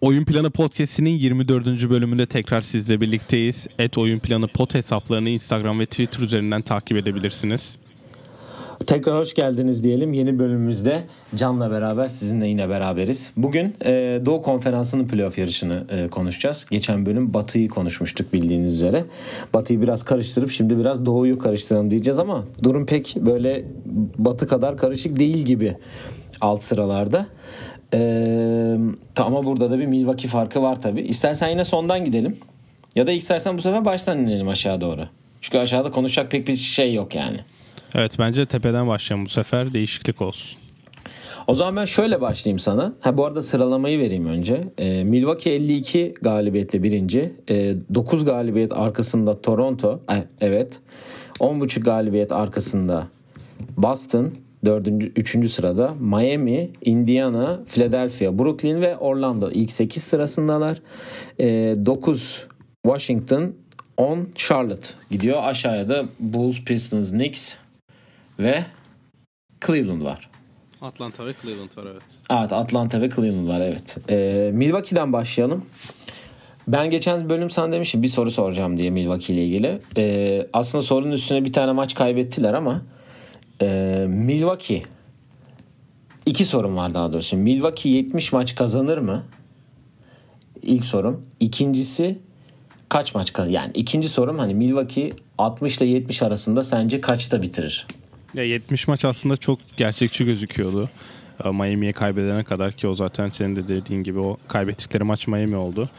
Oyun Planı Podcast'inin 24. bölümünde tekrar sizle birlikteyiz. Et Oyun Planı Pod hesaplarını Instagram ve Twitter üzerinden takip edebilirsiniz. Tekrar hoş geldiniz diyelim. Yeni bölümümüzde Can'la beraber sizinle yine beraberiz. Bugün e, Doğu Konferansı'nın playoff yarışını e, konuşacağız. Geçen bölüm Batı'yı konuşmuştuk bildiğiniz üzere. Batı'yı biraz karıştırıp şimdi biraz Doğu'yu karıştıralım diyeceğiz ama durum pek böyle Batı kadar karışık değil gibi alt sıralarda. Ee, ama burada da bir Milwaukee farkı var tabi. İstersen yine sondan gidelim. Ya da istersen bu sefer baştan inelim aşağı doğru. Çünkü aşağıda konuşacak pek bir şey yok yani. Evet bence tepeden başlayalım bu sefer değişiklik olsun. O zaman ben şöyle başlayayım sana. Ha bu arada sıralamayı vereyim önce. Ee, Milwaukee 52 galibiyetle birinci. Ee, 9 galibiyet arkasında Toronto. Ee, evet. 10.5 galibiyet arkasında Boston. Dördüncü, üçüncü sırada Miami, Indiana, Philadelphia, Brooklyn ve Orlando ilk 8 sırasındalar. E, 9 Washington, 10 Charlotte gidiyor. Aşağıya da Bulls, Pistons, Knicks ve Cleveland var. Atlanta ve Cleveland var evet. Evet Atlanta ve Cleveland var evet. E, Milwaukee'den başlayalım. Ben geçen bölüm sana demiştim bir soru soracağım diye Milwaukee ile ilgili. E, aslında sorunun üstüne bir tane maç kaybettiler ama ee, Milwaukee iki sorum var daha doğrusu. Milwaukee 70 maç kazanır mı? İlk sorum. İkincisi kaç maç kazanır? Yani ikinci sorum hani Milwaukee 60 ile 70 arasında sence kaçta bitirir? Ya 70 maç aslında çok gerçekçi gözüküyordu. Ee, Miami'ye kaybedene kadar ki o zaten senin de dediğin gibi o kaybettikleri maç Miami oldu.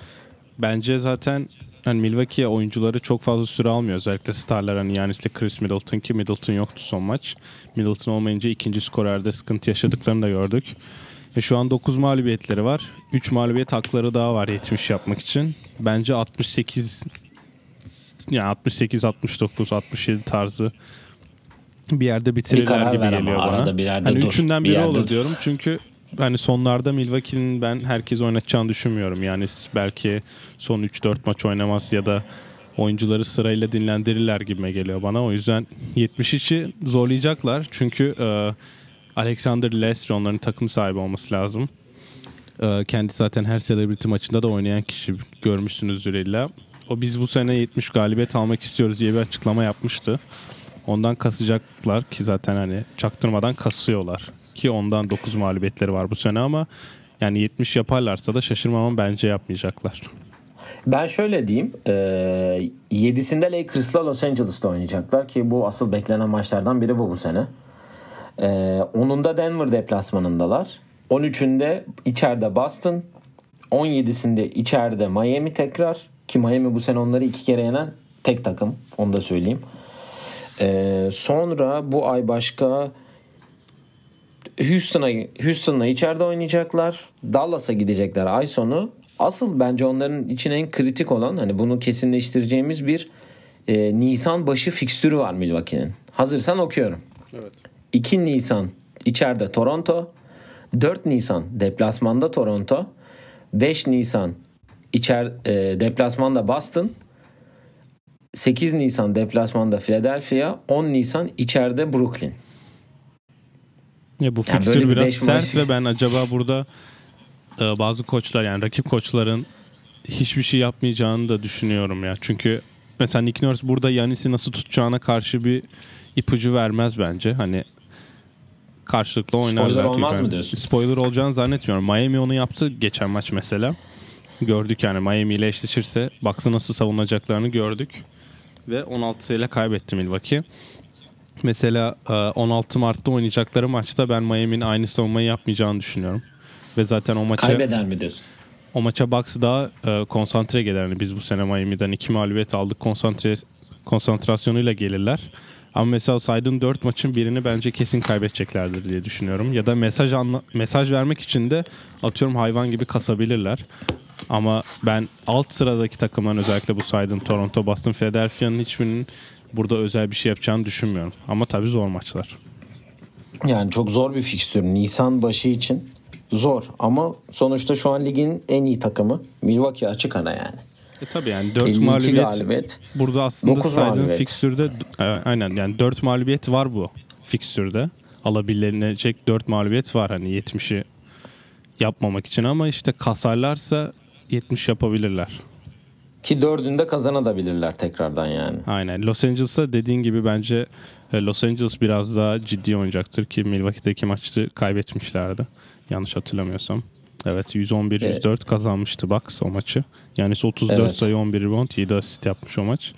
Bence zaten hani Milwaukee oyuncuları çok fazla süre almıyor. Özellikle starlar hani Yanis'le Chris Middleton ki Middleton yoktu son maç. Middleton olmayınca ikinci skorerde sıkıntı yaşadıklarını da gördük. Ve şu an 9 mağlubiyetleri var. 3 mağlubiyet hakları daha var 70 yapmak için. Bence 68 yani 68 69 67 tarzı bir yerde bitirirler gibi geliyor bana. Bir yerde hani dur, üçünden biri bir olur dur. diyorum. Çünkü hani sonlarda Milwaukee'nin ben herkes oynatacağını düşünmüyorum. Yani belki son 3-4 maç oynamaz ya da oyuncuları sırayla dinlendirirler gibime geliyor bana. O yüzden 70 içi zorlayacaklar. Çünkü e, Alexander Lestri onların takım sahibi olması lazım. E, kendi zaten her celebrity maçında da oynayan kişi görmüşsünüzdür illa. O biz bu sene 70 galibiyet almak istiyoruz diye bir açıklama yapmıştı. Ondan kasacaklar ki zaten hani çaktırmadan kasıyorlar. Ki ondan 9 mağlubiyetleri var bu sene ama yani 70 yaparlarsa da şaşırmamam bence yapmayacaklar. Ben şöyle diyeyim. E, 7'sinde Lakers'la Los Angeles'ta oynayacaklar ki bu asıl beklenen maçlardan biri bu bu sene. E, 10'unda Denver deplasmanındalar. 13'ünde içeride Boston. 17'sinde içeride Miami tekrar. Ki Miami bu sene onları iki kere yenen tek takım. Onu da söyleyeyim. Ee, sonra bu ay başka Houston'a Houston'la içeride oynayacaklar. Dallas'a gidecekler ay sonu. Asıl bence onların için en kritik olan hani bunu kesinleştireceğimiz bir e, Nisan başı fikstürü var Milwaukee'nin. Hazırsan okuyorum. Evet. 2 Nisan içeride Toronto. 4 Nisan deplasmanda Toronto. 5 Nisan içer e, deplasmanda Boston. 8 Nisan deplasmanda Philadelphia, 10 Nisan içeride Brooklyn. Ya bu yani fikstür biraz sert maç... ve ben acaba burada e, bazı koçlar yani rakip koçların hiçbir şey yapmayacağını da düşünüyorum ya. Çünkü mesela Nick Nurse burada Yanis'i nasıl tutacağına karşı bir ipucu vermez bence. Hani karşılıklı oynarlar. Spoiler olmaz yani. mı diyorsun? Spoiler olacağını zannetmiyorum. Miami onu yaptı geçen maç mesela. Gördük yani Miami ile eşleşirse Bucks'ı nasıl savunacaklarını gördük. Ve 16 ile kaybetti Milwaukee. Mesela 16 e, Mart'ta oynayacakları maçta ben Miami'nin aynı savunmayı yapmayacağını düşünüyorum. Ve zaten o maça... Kaybeder mi diyorsun? O maça Bucks daha e, konsantre gelir. Yani biz bu sene Miami'den iki mağlubiyet aldık. Konsantre, konsantrasyonuyla gelirler. Ama mesela saydığın dört maçın birini bence kesin kaybedeceklerdir diye düşünüyorum. Ya da mesaj anla mesaj vermek için de atıyorum hayvan gibi kasabilirler. Ama ben alt sıradaki takımların özellikle bu saydığım Toronto, Boston, Philadelphia'nın hiçbirinin burada özel bir şey yapacağını düşünmüyorum. Ama tabii zor maçlar. Yani çok zor bir fikstür. Nisan başı için zor ama sonuçta şu an ligin en iyi takımı Milwaukee açık ara yani. E tabii yani 4 52 mağlubiyet galibiyet. burada aslında saydığın fikstürde e, aynen yani 4 mağlubiyet var bu fikstürde. Alabilecek 4 mağlubiyet var hani 70'i yapmamak için ama işte kasarlarsa 70 yapabilirler. Ki dördünde kazanabilirler tekrardan yani. Aynen. Los Angeles'a dediğin gibi bence e, Los Angeles biraz daha ciddi oynayacaktır ki Milwaukee'deki maçı kaybetmişlerdi. Yanlış hatırlamıyorsam. Evet 111-104 kazanmıştı Bucks o maçı. Yani 34 Evet. sayı 11 rebound 7 asist yapmış o maç.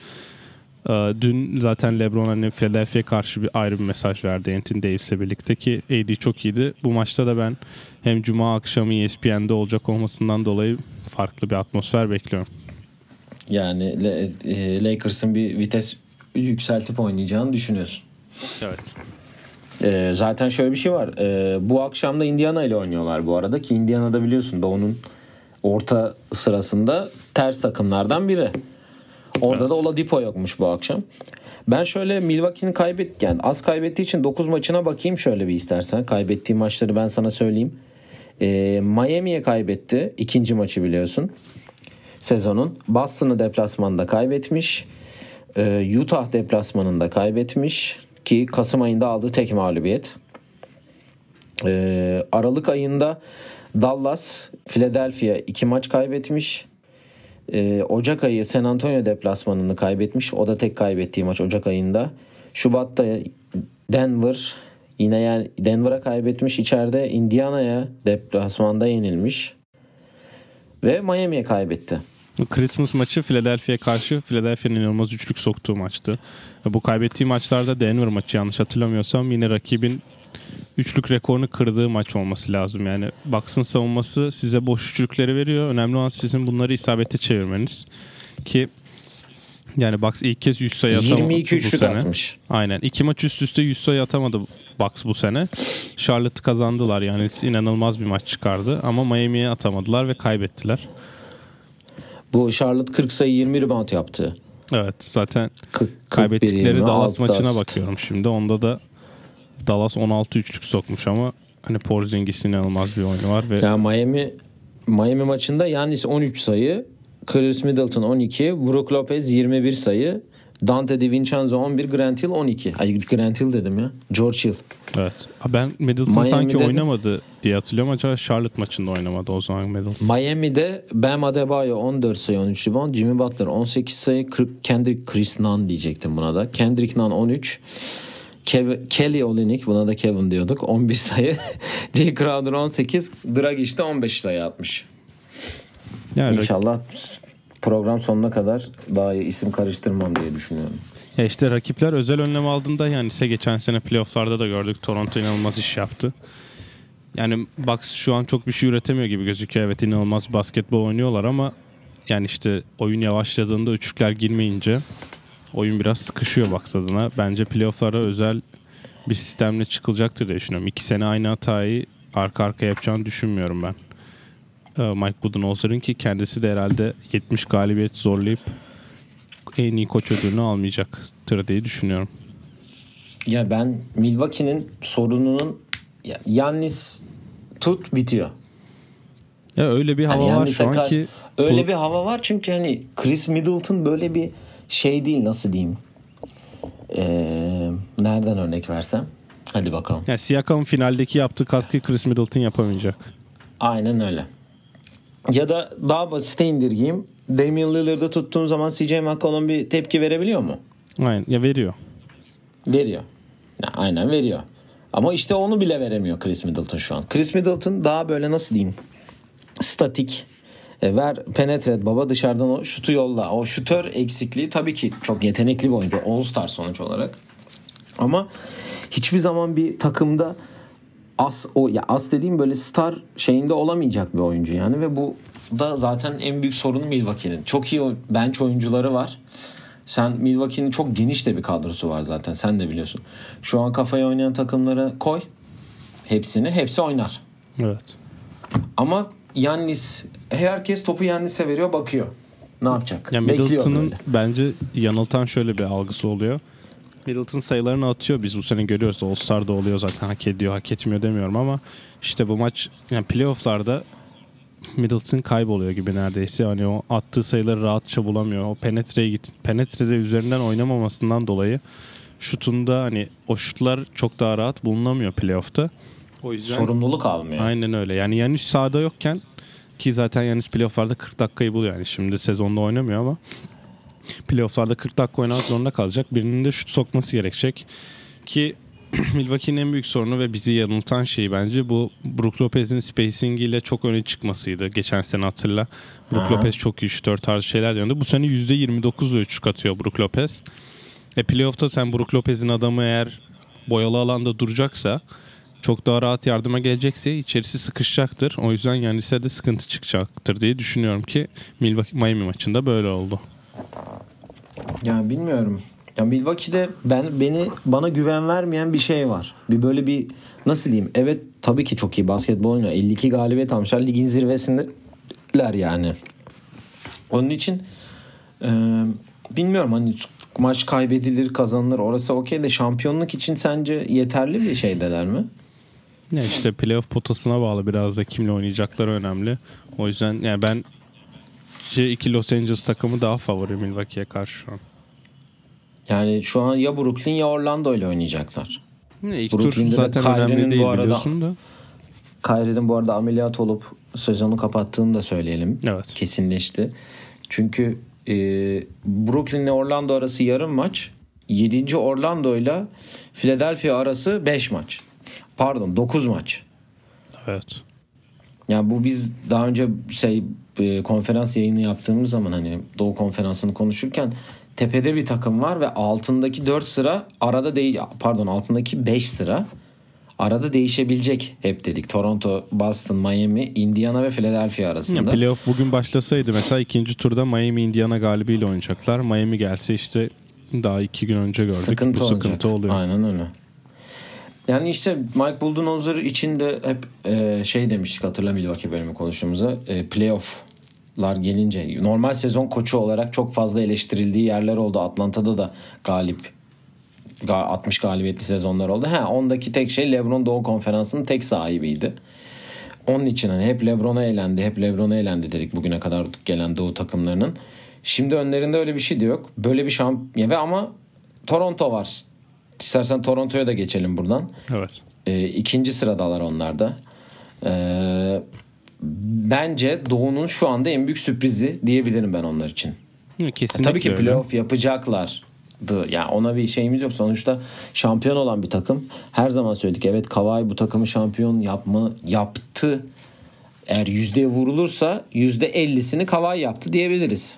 Ee, Dün zaten LeBron hani Philadelphia'ya karşı bir ayrı bir mesaj verdi Anthony Davis'le birlikte ki AD çok iyiydi. Bu maçta da ben hem Cuma akşamı ESPN'de olacak olmasından dolayı farklı bir atmosfer bekliyorum. Yani e, Lakers'ın bir vites yükseltip oynayacağını düşünüyorsun. Evet. Ee, zaten şöyle bir şey var. Ee, bu akşam da Indiana ile oynuyorlar bu arada ki Indiana'da biliyorsun Doğu'nun orta sırasında ters takımlardan biri. Orada Evet. da Oladipo yokmuş bu akşam. Ben şöyle Milwaukee'nin kaybet yani az kaybettiği için 9 maçına bakayım şöyle bir istersen. Kaybettiği maçları ben sana söyleyeyim. Ee, Miami'ye kaybetti. ikinci maçı biliyorsun. Sezonun. Boston'ı deplasmanda kaybetmiş. Ee, Utah deplasmanında kaybetmiş. Ki Kasım ayında aldığı tek mağlubiyet. Ee, Aralık ayında Dallas, Philadelphia iki maç kaybetmiş. Ee, Ocak ayı San Antonio deplasmanını kaybetmiş. O da tek kaybettiği maç Ocak ayında. Şubat'ta Denver yine yani Denver'a kaybetmiş. İçeride Indiana'ya deplasmanda yenilmiş. Ve Miami'ye kaybetti. Christmas maçı Philadelphia'ya karşı Philadelphia'nın inanılmaz üçlük soktuğu maçtı. Bu kaybettiği maçlarda Denver maçı yanlış hatırlamıyorsam yine rakibin üçlük rekorunu kırdığı maç olması lazım. Yani Bucks'ın savunması size boş üçlükleri veriyor. Önemli olan sizin bunları isabete çevirmeniz. Ki yani Bucks ilk kez 100 sayı atamadı 22 bu sene. atmış. Aynen. İki maç üst üste 100 sayı atamadı Bucks bu sene. Charlotte kazandılar. Yani inanılmaz bir maç çıkardı. Ama Miami'ye atamadılar ve kaybettiler. Bu Charlotte 40 sayı 20 rebound yaptı. Evet zaten 40, kaybettikleri 41, Dallas 26 maçına asist. bakıyorum şimdi. Onda da Dallas 16 üçlük sokmuş ama hani Porzingis'in inanılmaz bir oyunu var ve Ya Miami Miami maçında Yannis 13 sayı, Chris Middleton 12, Brook Lopez 21 sayı, Dante DiVincenzo 11, Grant Hill 12. Ay Grant Hill dedim ya. George Hill. evet. Ben Middleton Miami'de sanki oynamadı diye hatırlıyorum. Acaba Charlotte maçında oynamadı o zaman Middleton. Miami'de Bam Adebayo 14 sayı 13 rebound, Jimmy Butler 18 sayı, Kendrick Chris Nunn diyecektim buna da. Kendrick Nunn 13. Kev- Kelly Olynyk buna da Kevin diyorduk 11 sayı. Jay Crowder 18, Dragic de 15 sayı atmış. Yani İnşallah program sonuna kadar daha iyi isim karıştırmam diye düşünüyorum. Ya işte rakipler özel önlem aldığında yani ise geçen sene playofflarda da gördük. Toronto inanılmaz iş yaptı. Yani Bucks şu an çok bir şey üretemiyor gibi gözüküyor. Evet inanılmaz basketbol oynuyorlar ama yani işte oyun yavaşladığında üçlükler girmeyince oyun biraz sıkışıyor Bucks adına. Bence playofflara özel bir sistemle çıkılacaktır diye düşünüyorum. İki sene aynı hatayı arka arkaya yapacağını düşünmüyorum ben. Ee, Mike Budenholzer'ın ki kendisi de herhalde 70 galibiyet zorlayıp en iyi koç ödülünü almayacaktır diye düşünüyorum. Ya ben Milwaukee'nin sorununun ya, Yannis tut bitiyor. Ya öyle bir hava Hani var şu an ki öyle bu- bir hava var çünkü hani Chris Middleton böyle bir şey değil nasıl diyeyim. Ee, nereden örnek versem? Hadi bakalım. yani Siakam'ın finaldeki yaptığı katkıyı Chris Middleton yapamayacak. Aynen öyle. Ya da daha basite indirgeyim. Damian Lillard'ı tuttuğun zaman CJ McCollum bir tepki verebiliyor mu? Aynen ya veriyor. Veriyor. Ya, aynen veriyor. Ama işte onu bile veremiyor Chris Middleton şu an. Chris Middleton daha böyle nasıl diyeyim? Statik. E, ver penetre et baba dışarıdan o şutu yolla. O şutör eksikliği tabii ki çok yetenekli bir oyuncu. All Star sonuç olarak. Ama hiçbir zaman bir takımda as o ya as dediğim böyle star şeyinde olamayacak bir oyuncu yani ve bu da zaten en büyük sorunu Milwaukee'nin. Çok iyi bench oyuncuları var. Sen Milwaukee'nin çok geniş de bir kadrosu var zaten. Sen de biliyorsun. Şu an kafaya oynayan takımları koy. Hepsini. Hepsi oynar. Evet. Ama Yannis herkes topu Yannis'e veriyor bakıyor. Ne yapacak? Ya Bekliyor Middleton'ın bence yanıltan şöyle bir algısı oluyor. Middleton sayılarını atıyor. Biz bu sene görüyoruz. All Star'da oluyor zaten. Hak ediyor, hak etmiyor demiyorum ama işte bu maç yani playoff'larda Middleton kayboluyor gibi neredeyse. Hani o attığı sayıları rahatça bulamıyor. O penetreye git. Penetrede üzerinden oynamamasından dolayı şutunda hani o şutlar çok daha rahat bulunamıyor playoff'ta. O yüzden Sorumluluk almıyor. aynen öyle. Yani Yanis sahada yokken ki zaten Yanis playoff'larda 40 dakikayı buluyor yani. Şimdi sezonda oynamıyor ama playoff'larda 40 dakika oynamak zorunda kalacak. Birinin de şut sokması gerekecek. Ki Milwaukee'nin en büyük sorunu ve bizi yanıltan şey bence bu Brook Lopez'in spacing ile çok öne çıkmasıydı. Geçen sene hatırla. Brook Aha. Lopez çok iyi şutör tarzı şeyler döndü. Bu sene %29 üçlük atıyor Brook Lopez. E playoff'ta sen Brook Lopez'in adamı eğer boyalı alanda duracaksa çok daha rahat yardıma gelecekse içerisi sıkışacaktır. O yüzden Yanis'e de sıkıntı çıkacaktır diye düşünüyorum ki Milwaukee Miami maçında böyle oldu. Yani bilmiyorum. Ya Milwaukee'de ben beni bana güven vermeyen bir şey var. Bir böyle bir nasıl diyeyim? Evet tabii ki çok iyi basketbol oynuyor. 52 galibiyet almışlar. Ligin zirvesindeler yani. Onun için e, bilmiyorum hani maç kaybedilir kazanılır orası okey de şampiyonluk için sence yeterli bir şeydeler mi? Ya işte playoff potasına bağlı biraz da kimle oynayacakları önemli. O yüzden yani ben iki Los Angeles takımı daha favori Milwaukee'ye karşı şu an. Yani şu an ya Brooklyn ya Orlando ile oynayacaklar. Ne, ilk Brooklyn'de tur zaten Kyrie'nin önemli değil bu arada- biliyorsun da. Kyrie'nin bu arada ameliyat olup sezonu kapattığını da söyleyelim. Evet. Kesinleşti. Çünkü e, Brooklyn ile Orlando arası yarım maç. 7. Orlando ile Philadelphia arası 5 maç. Pardon 9 maç. Evet. Yani bu biz daha önce şey e, konferans yayını yaptığımız zaman hani Doğu Konferansı'nı konuşurken tepede bir takım var ve altındaki 4 sıra arada değil pardon altındaki 5 sıra arada değişebilecek hep dedik. Toronto, Boston, Miami, Indiana ve Philadelphia Ya arasında. playoff bugün başlasaydı mesela ikinci turda Miami Indiana galibiyle oynayacaklar. Miami gelse işte daha iki gün önce gördük. sıkıntı Bu olacak. sıkıntı oluyor. Aynen öyle. Yani işte Mike Budenholzer için de hep e, şey demiştik hatırla Milwaukee bölümü konuştuğumuzda e, playoff'lar gelince normal sezon koçu olarak çok fazla eleştirildiği yerler oldu. Atlanta'da da galip ga- 60 galibiyetli sezonlar oldu. Ha ondaki tek şey LeBron Doğu Konferansı'nın tek sahibiydi. Onun için hani hep LeBron'a elendi, hep LeBron'a elendi dedik bugüne kadar gelen Doğu takımlarının. Şimdi önlerinde öyle bir şey de yok. Böyle bir şampiyon ve ama Toronto var. İstersen Toronto'ya da geçelim buradan. Evet. E, ikinci sıradalar onlar da. E, bence Doğu'nun şu anda en büyük sürprizi diyebilirim ben onlar için. Kesinlikle Tabii ki playoff yapacaklar. Yani ona bir şeyimiz yok. Sonuçta şampiyon olan bir takım. Her zaman söyledik. Evet Kawhi bu takımı şampiyon yapma yaptı. Eğer yüzdeye vurulursa yüzde ellisini Kawhi yaptı diyebiliriz.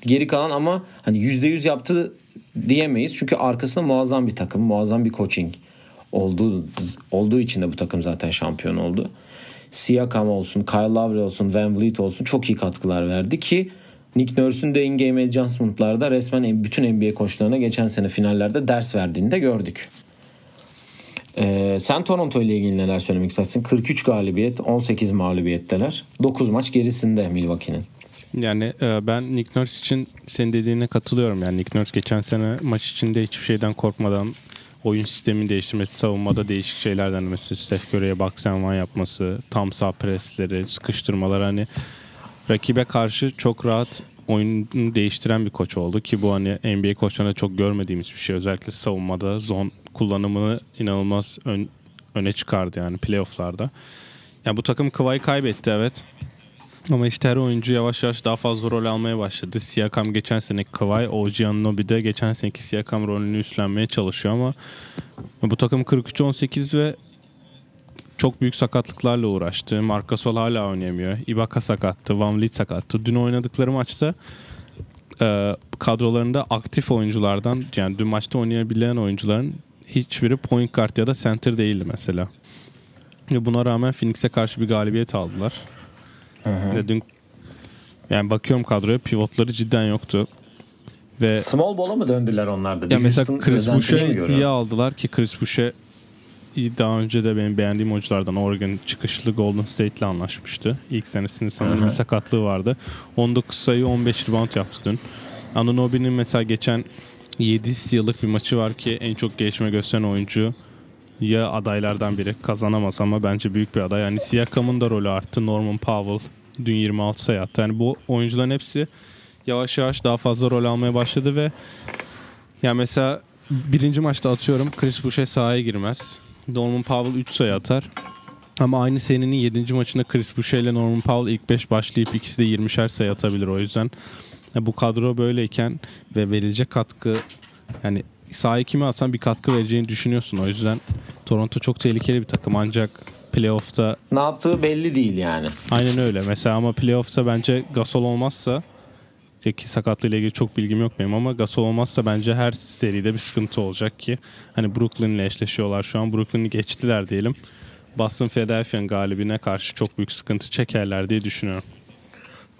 Geri kalan ama hani yüzde yüz yaptı diyemeyiz. Çünkü arkasında muazzam bir takım, muazzam bir coaching olduğu, olduğu için de bu takım zaten şampiyon oldu. Siakam olsun, Kyle Lowry olsun, Van Vliet olsun çok iyi katkılar verdi ki Nick Nurse'ün de in-game adjustment'larda resmen bütün NBA koçlarına geçen sene finallerde ders verdiğini de gördük. Ee, sen Toronto ile ilgili neler söylemek istersin? 43 galibiyet, 18 mağlubiyetteler. 9 maç gerisinde Milwaukee'nin. Yani e, ben Nick Nurse için senin dediğine katılıyorum. Yani Nick Nurse geçen sene maç içinde hiçbir şeyden korkmadan oyun sistemini değiştirmesi, savunmada değişik şeyler denemesi, Steph Curry'e box and yapması, tam sağ presleri, sıkıştırmalar hani rakibe karşı çok rahat oyunu değiştiren bir koç oldu ki bu hani NBA koçlarında çok görmediğimiz bir şey. Özellikle savunmada zon kullanımını inanılmaz ön- öne çıkardı yani playofflarda. Yani bu takım Kıvay'ı kaybetti evet. Ama işte her oyuncu yavaş yavaş daha fazla rol almaya başladı. Siakam geçen seneki Kawhi, OG Anunoby de geçen seneki Siakam rolünü üstlenmeye çalışıyor ama bu takım 43-18 ve çok büyük sakatlıklarla uğraştı. Marc Gasol hala oynayamıyor. Ibaka sakattı, Van Vliet sakattı. Dün oynadıkları maçta e, kadrolarında aktif oyunculardan yani dün maçta oynayabilen oyuncuların hiçbiri point guard ya da center değildi mesela. Ve buna rağmen Phoenix'e karşı bir galibiyet aldılar. Ve dün yani bakıyorum kadroya pivotları cidden yoktu. Ve Small ball'a mı döndüler onlar da? ya mesela Chris görüyor? iyi aldılar ki Chris Boucher daha önce de benim beğendiğim oyunculardan Oregon çıkışlı Golden State'le anlaşmıştı. İlk senesinde sanırım sakatlığı vardı. 19 sayı 15 rebound yaptı dün. Anunoby'nin mesela geçen 7 yıllık bir maçı var ki en çok gelişme gösteren oyuncu ya adaylardan biri kazanamaz ama bence büyük bir aday. Yani Siakam'ın da rolü arttı. Norman Powell Dün 26 sayı attı. Yani bu oyuncuların hepsi yavaş yavaş daha fazla rol almaya başladı ve ya mesela birinci maçta atıyorum Chris Boucher sahaya girmez. Norman Powell 3 sayı atar. Ama aynı serinin 7. maçında Chris Boucher ile Norman Powell ilk 5 başlayıp ikisi de 20'şer sayı atabilir. O yüzden bu kadro böyleyken ve verilecek katkı yani sahaya kime atsan bir katkı vereceğini düşünüyorsun. O yüzden Toronto çok tehlikeli bir takım ancak playoff'ta Ne yaptığı belli değil yani. aynen öyle. Mesela ama playoff'ta bence Gasol olmazsa ki sakatlığıyla ilgili çok bilgim yok benim ama Gasol olmazsa bence her seride bir sıkıntı olacak ki hani Brooklyn ile eşleşiyorlar şu an. Brooklyn'i geçtiler diyelim. Boston Philadelphia'nın galibine karşı çok büyük sıkıntı çekerler diye düşünüyorum.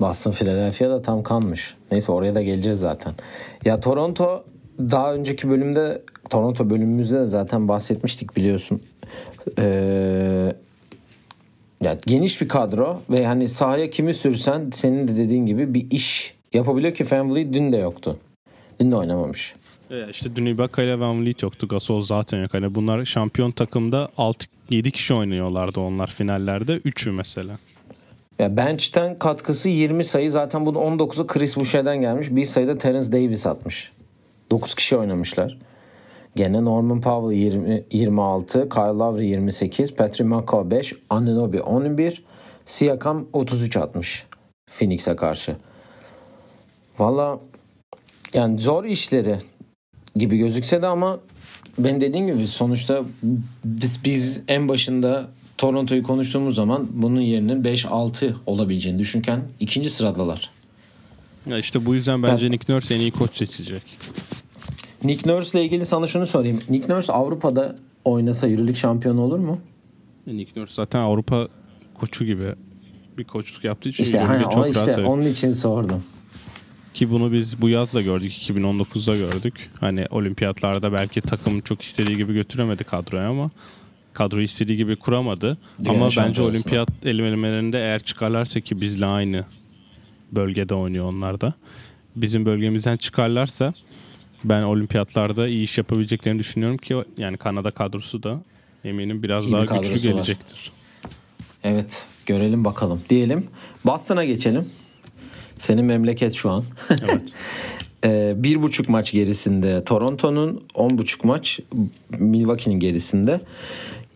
Boston Philadelphia da tam kanmış. Neyse oraya da geleceğiz zaten. Ya Toronto daha önceki bölümde Toronto bölümümüzde de zaten bahsetmiştik biliyorsun. Ee, ya geniş bir kadro ve hani sahaya kimi sürsen senin de dediğin gibi bir iş yapabiliyor ki Family dün de yoktu. Dün de oynamamış. Ya işte dün Ibaka ile Van Vliet yoktu. Gasol zaten yok. Hani bunlar şampiyon takımda 6 7 kişi oynuyorlardı onlar finallerde. 3'ü mesela. Ya bench'ten katkısı 20 sayı zaten bunun 19'u Chris Boucher'den gelmiş. Bir sayıda Terence Davis atmış. 9 kişi oynamışlar. Gene Norman Powell 20, 26, Kyle Lowry 28, Patrick McCaw 5, Anunoby 11, Siakam 33 atmış Phoenix'e karşı. Valla yani zor işleri gibi gözükse de ama ben dediğim gibi sonuçta biz, biz en başında Toronto'yu konuştuğumuz zaman bunun yerinin 5-6 olabileceğini düşünken ikinci sıradalar. Ya işte bu yüzden bence Nick Nurse en iyi koç seçilecek. Nick Nurse ile ilgili sana şunu sorayım. Nick Nurse Avrupa'da oynasa Euroleague şampiyonu olur mu? Nick Nurse zaten Avrupa koçu gibi bir koçluk yaptığı için İşte, hani, çok o işte rahat. onun için sordum. Ki bunu biz bu yaz da gördük. 2019'da gördük. Hani olimpiyatlarda belki takım çok istediği gibi götüremedi kadroyu ama kadroyu istediği gibi kuramadı. Dünya ama bence olimpiyat elemelerinde eğer çıkarlarsa ki bizle aynı bölgede oynuyor onlar da. Bizim bölgemizden çıkarlarsa ben olimpiyatlarda iyi iş yapabileceklerini düşünüyorum ki yani Kanada kadrosu da eminim biraz İyi bir daha kadrosu güçlü var. gelecektir. Evet görelim bakalım diyelim. Boston'a geçelim. Senin memleket şu an. Evet. Ee, bir buçuk maç gerisinde Toronto'nun on buçuk maç Milwaukee'nin gerisinde.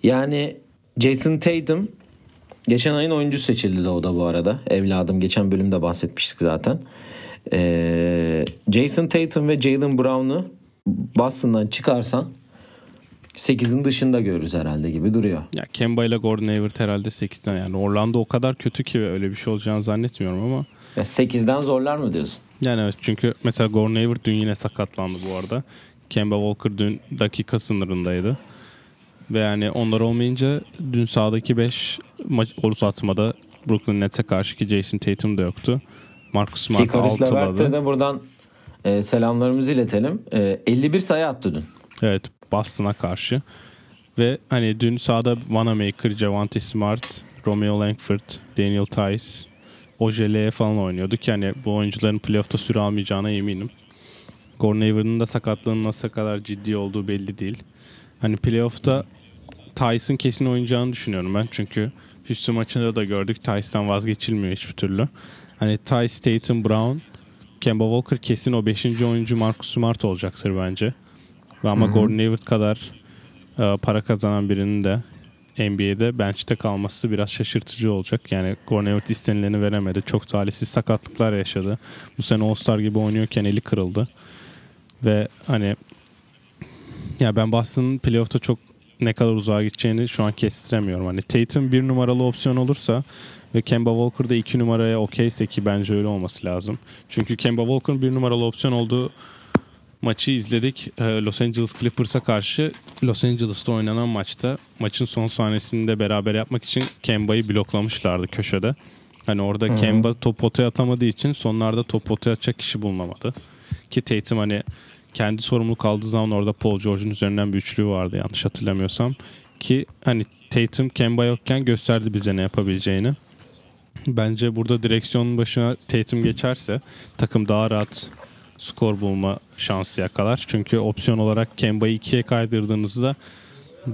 Yani Jason Tatum geçen ayın oyuncu seçildi de o da bu arada. Evladım geçen bölümde bahsetmiştik zaten. Ee, Jason Tatum ve Jalen Brown'u Boston'dan çıkarsan 8'in dışında görürüz herhalde gibi duruyor. Ya Kemba ile Gordon Hayward herhalde 8'den yani Orlando o kadar kötü ki öyle bir şey olacağını zannetmiyorum ama Ya 8'den zorlar mı diyorsun? Yani evet çünkü mesela Gordon Hayward dün yine sakatlandı bu arada. Kemba Walker dün dakika sınırındaydı. Ve yani onlar olmayınca dün sahadaki 5 maç uzatmada Brooklyn Nets'e karşı ki Jason Tatum da yoktu. Marcus Smart Hikaris Levert'e de buradan e, selamlarımızı iletelim. E, 51 sayı attı dün. Evet Boston'a karşı. Ve hani dün sahada Wanamaker, Javante Smart, Romeo Langford, Daniel Tice, Ojele'ye falan oynuyordu ki hani bu oyuncuların playoff'ta süre almayacağına eminim. Gordon Hayward'ın da sakatlığının nasıl kadar ciddi olduğu belli değil. Hani playoff'ta Tyson kesin oynayacağını düşünüyorum ben. Çünkü Houston maçında da gördük. Tyson vazgeçilmiyor hiçbir türlü. Hani Tyce, Tatum, Brown, Kemba Walker kesin o 5. oyuncu Marcus Smart olacaktır bence. Ve ama Gordon Hayward kadar e, para kazanan birinin de NBA'de bench'te kalması biraz şaşırtıcı olacak. Yani Gordon Hayward istenileni veremedi. Çok talihsiz sakatlıklar yaşadı. Bu sene All-Star gibi oynuyorken eli kırıldı. Ve hani ya ben Boston'ın playoff'ta çok ne kadar uzağa gideceğini şu an kestiremiyorum. Hani Tatum bir numaralı opsiyon olursa ve Kemba Walker da iki numaraya okeyse ki bence öyle olması lazım. Çünkü Kemba Walker'ın bir numaralı opsiyon olduğu maçı izledik. Ee, Los Angeles Clippers'a karşı Los Angeles'ta oynanan maçta maçın son sahnesinde beraber yapmak için Kemba'yı bloklamışlardı köşede. Hani orada Kemba top potaya atamadığı için sonlarda top potaya atacak kişi bulunamadı. Ki Tatum hani kendi sorumluluk aldığı zaman orada Paul George'un üzerinden bir üçlüğü vardı yanlış hatırlamıyorsam. Ki hani Tatum Kemba yokken gösterdi bize ne yapabileceğini. Bence burada direksiyonun başına Tatum geçerse takım daha rahat skor bulma şansı yakalar. Çünkü opsiyon olarak Kemba'yı ikiye kaydırdığınızda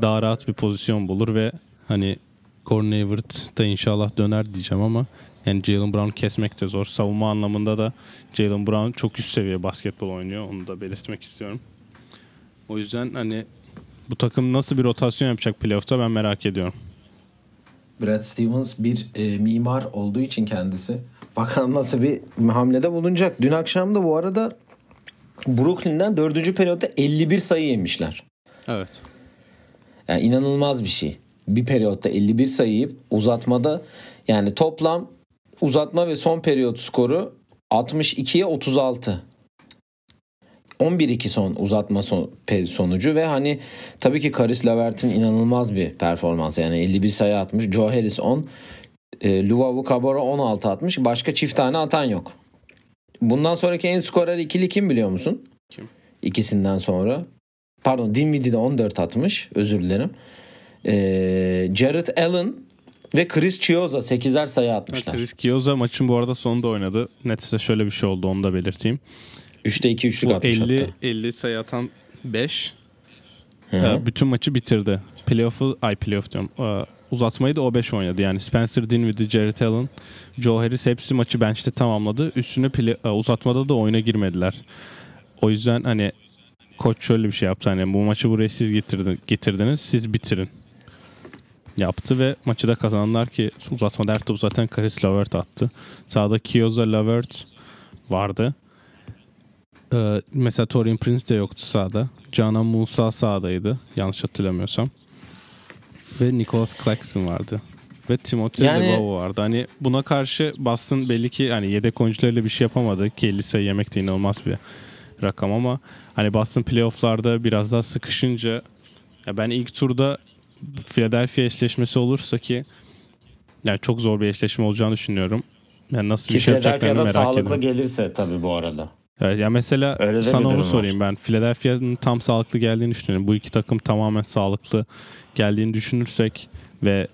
daha rahat bir pozisyon bulur ve hani Hayward da inşallah döner diyeceğim ama Yani Jalen Brown kesmek de zor. Savunma anlamında da Jalen Brown çok üst seviye basketbol oynuyor. Onu da belirtmek istiyorum. O yüzden hani bu takım nasıl bir rotasyon yapacak playoff'ta ben merak ediyorum. Brad Stevens bir e, mimar olduğu için kendisi. Bakalım nasıl bir hamlede bulunacak. Dün akşam da bu arada Brooklyn'den dördüncü periyotta 51 sayı yemişler. Evet. Yani inanılmaz bir şey. Bir periyotta 51 sayı yiyip uzatmada yani toplam uzatma ve son periyot skoru 62'ye 36. 11-2 son uzatma son, sonucu ve hani tabii ki Karis Levert'in inanılmaz bir performans. Yani 51 sayı atmış. Joe Harris 10. E, Luvavu Cabarro 16 atmış. Başka çift tane atan yok. Bundan sonraki en skorer ikili kim biliyor musun? Kim? İkisinden sonra. Pardon Dinwiddie de 14 atmış. Özür dilerim. E, Jared Allen ve Chris Chioza 8'er sayı atmışlar. Chris Chioza maçın bu arada sonunda oynadı. Netse şöyle bir şey oldu onu da belirteyim. 3'te 2 üçlük atmış 50 hatta. 50 sayı atan 5 Hı hı. bütün maçı bitirdi. Playoff'u ay playoff diyorum. Ee, Uzatmayı da o 5 oynadı. Yani Spencer Dinwiddie, Jared Allen, Joe Harris hepsi maçı bench'te tamamladı. Üstüne play- e, uzatmada da oyuna girmediler. O yüzden hani koç şöyle bir şey yaptı. Hani bu maçı buraya siz getirdin, getirdiniz. Siz bitirin. Yaptı ve maçı da kazandılar ki uzatmada her top zaten Karis Lavert attı. Sağda Kioza Lavert vardı. Ee, mesela Torian Prince de yoktu sahada. Canan Musa sahadaydı. Yanlış hatırlamıyorsam. Ve Nicholas Claxton vardı. Ve Timothy Yani- yani... vardı. Hani buna karşı Boston belli ki hani yedek oyuncularıyla bir şey yapamadı ki 50 sayı yemek de inanılmaz bir rakam ama hani Boston playofflarda biraz daha sıkışınca ya ben ilk turda Philadelphia eşleşmesi olursa ki yani çok zor bir eşleşme olacağını düşünüyorum. Yani nasıl Ki bir şey yapacaklarını merak sağlıklı ediyorum. gelirse tabii bu arada. Evet, ya mesela Öyle sana onu var. sorayım ben. Philadelphia'nın tam sağlıklı geldiğini düşünüyorum. Bu iki takım tamamen sağlıklı geldiğini düşünürsek ve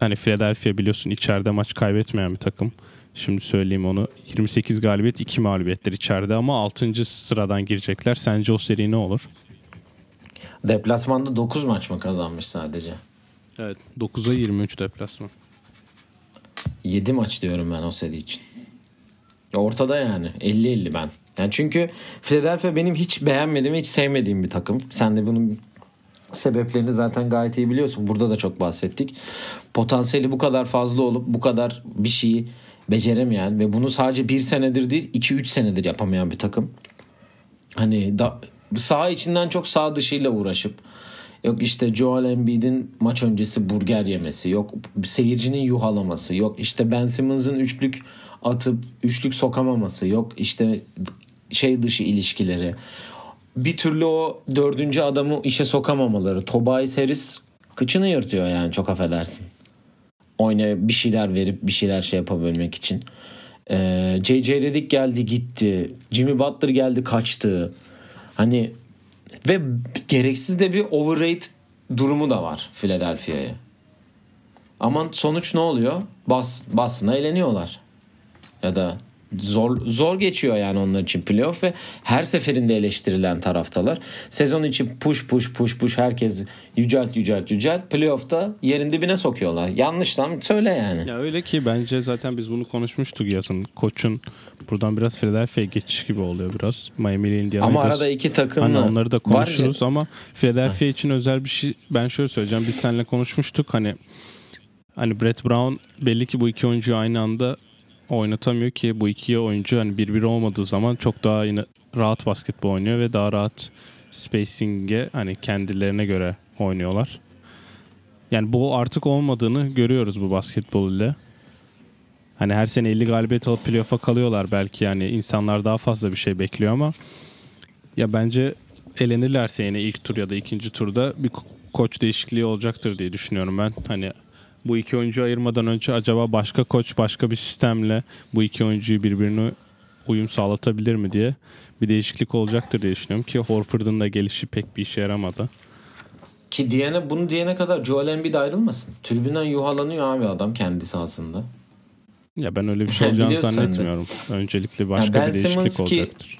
hani Philadelphia biliyorsun içeride maç kaybetmeyen bir takım. Şimdi söyleyeyim onu. 28 galibiyet 2 mağlubiyetler içeride ama 6. sıradan girecekler. Sence o seri ne olur? Deplasmanda 9 maç mı kazanmış sadece? Evet. 9'a 23 deplasman. 7 maç diyorum ben o seri için. Ortada yani 50-50 ben. Yani çünkü Philadelphia benim hiç beğenmediğim, hiç sevmediğim bir takım. Sen de bunun sebeplerini zaten gayet iyi biliyorsun. Burada da çok bahsettik. Potansiyeli bu kadar fazla olup bu kadar bir şeyi beceremeyen ve bunu sadece bir senedir değil 2-3 senedir yapamayan bir takım. Hani da, sağ içinden çok sağ dışıyla uğraşıp Yok işte Joel Embiid'in maç öncesi burger yemesi. Yok seyircinin yuhalaması. Yok işte Ben Simmons'ın üçlük atıp üçlük sokamaması. Yok işte şey dışı ilişkileri. Bir türlü o dördüncü adamı işe sokamamaları. Tobias Harris kıçını yırtıyor yani çok affedersin. Oynaya bir şeyler verip bir şeyler şey yapabilmek için. Ee, J.J. Redick geldi gitti. Jimmy Butler geldi kaçtı. Hani ve gereksiz de bir overrate durumu da var Philadelphia'ya. Ama sonuç ne oluyor? Bas, Boston'a eğleniyorlar. Ya da zor zor geçiyor yani onlar için playoff ve her seferinde eleştirilen taraftalar. Sezon içi push push push push herkes yücelt yücelt yücelt. Playoff'ta yerin dibine sokuyorlar. Yanlışsam söyle yani. Ya öyle ki bence zaten biz bunu konuşmuştuk yazın. Koç'un buradan biraz Philadelphia'ya geçiş gibi oluyor biraz. Miami ile Indiana'yı Ama da- arada iki takımla Hani onları da var- konuşuruz ama Philadelphia için özel bir şey ben şöyle söyleyeceğim. Biz seninle konuşmuştuk hani hani Brett Brown belli ki bu iki oyuncuyu aynı anda oynatamıyor ki bu iki oyuncu hani birbiri olmadığı zaman çok daha yine rahat basketbol oynuyor ve daha rahat spacing'e hani kendilerine göre oynuyorlar. Yani bu artık olmadığını görüyoruz bu basketbol ile. Hani her sene 50 galibiyet alıp playoff'a kalıyorlar belki yani insanlar daha fazla bir şey bekliyor ama ya bence elenirlerse yine ilk tur ya da ikinci turda bir ko- koç değişikliği olacaktır diye düşünüyorum ben. Hani bu iki oyuncuyu ayırmadan önce acaba başka koç başka bir sistemle bu iki oyuncuyu birbirine uyum sağlatabilir mi diye bir değişiklik olacaktır diye düşünüyorum ki Horford'un da gelişi pek bir işe yaramadı. Ki diyene bunu diyene kadar Joel Embiid ayrılmasın. Tribünden yuhalanıyor abi adam kendi sahasında. Ya ben öyle bir şey olacağını zannetmiyorum. Öncelikle başka Ben bir değişiklik Simmons ki- olacaktır.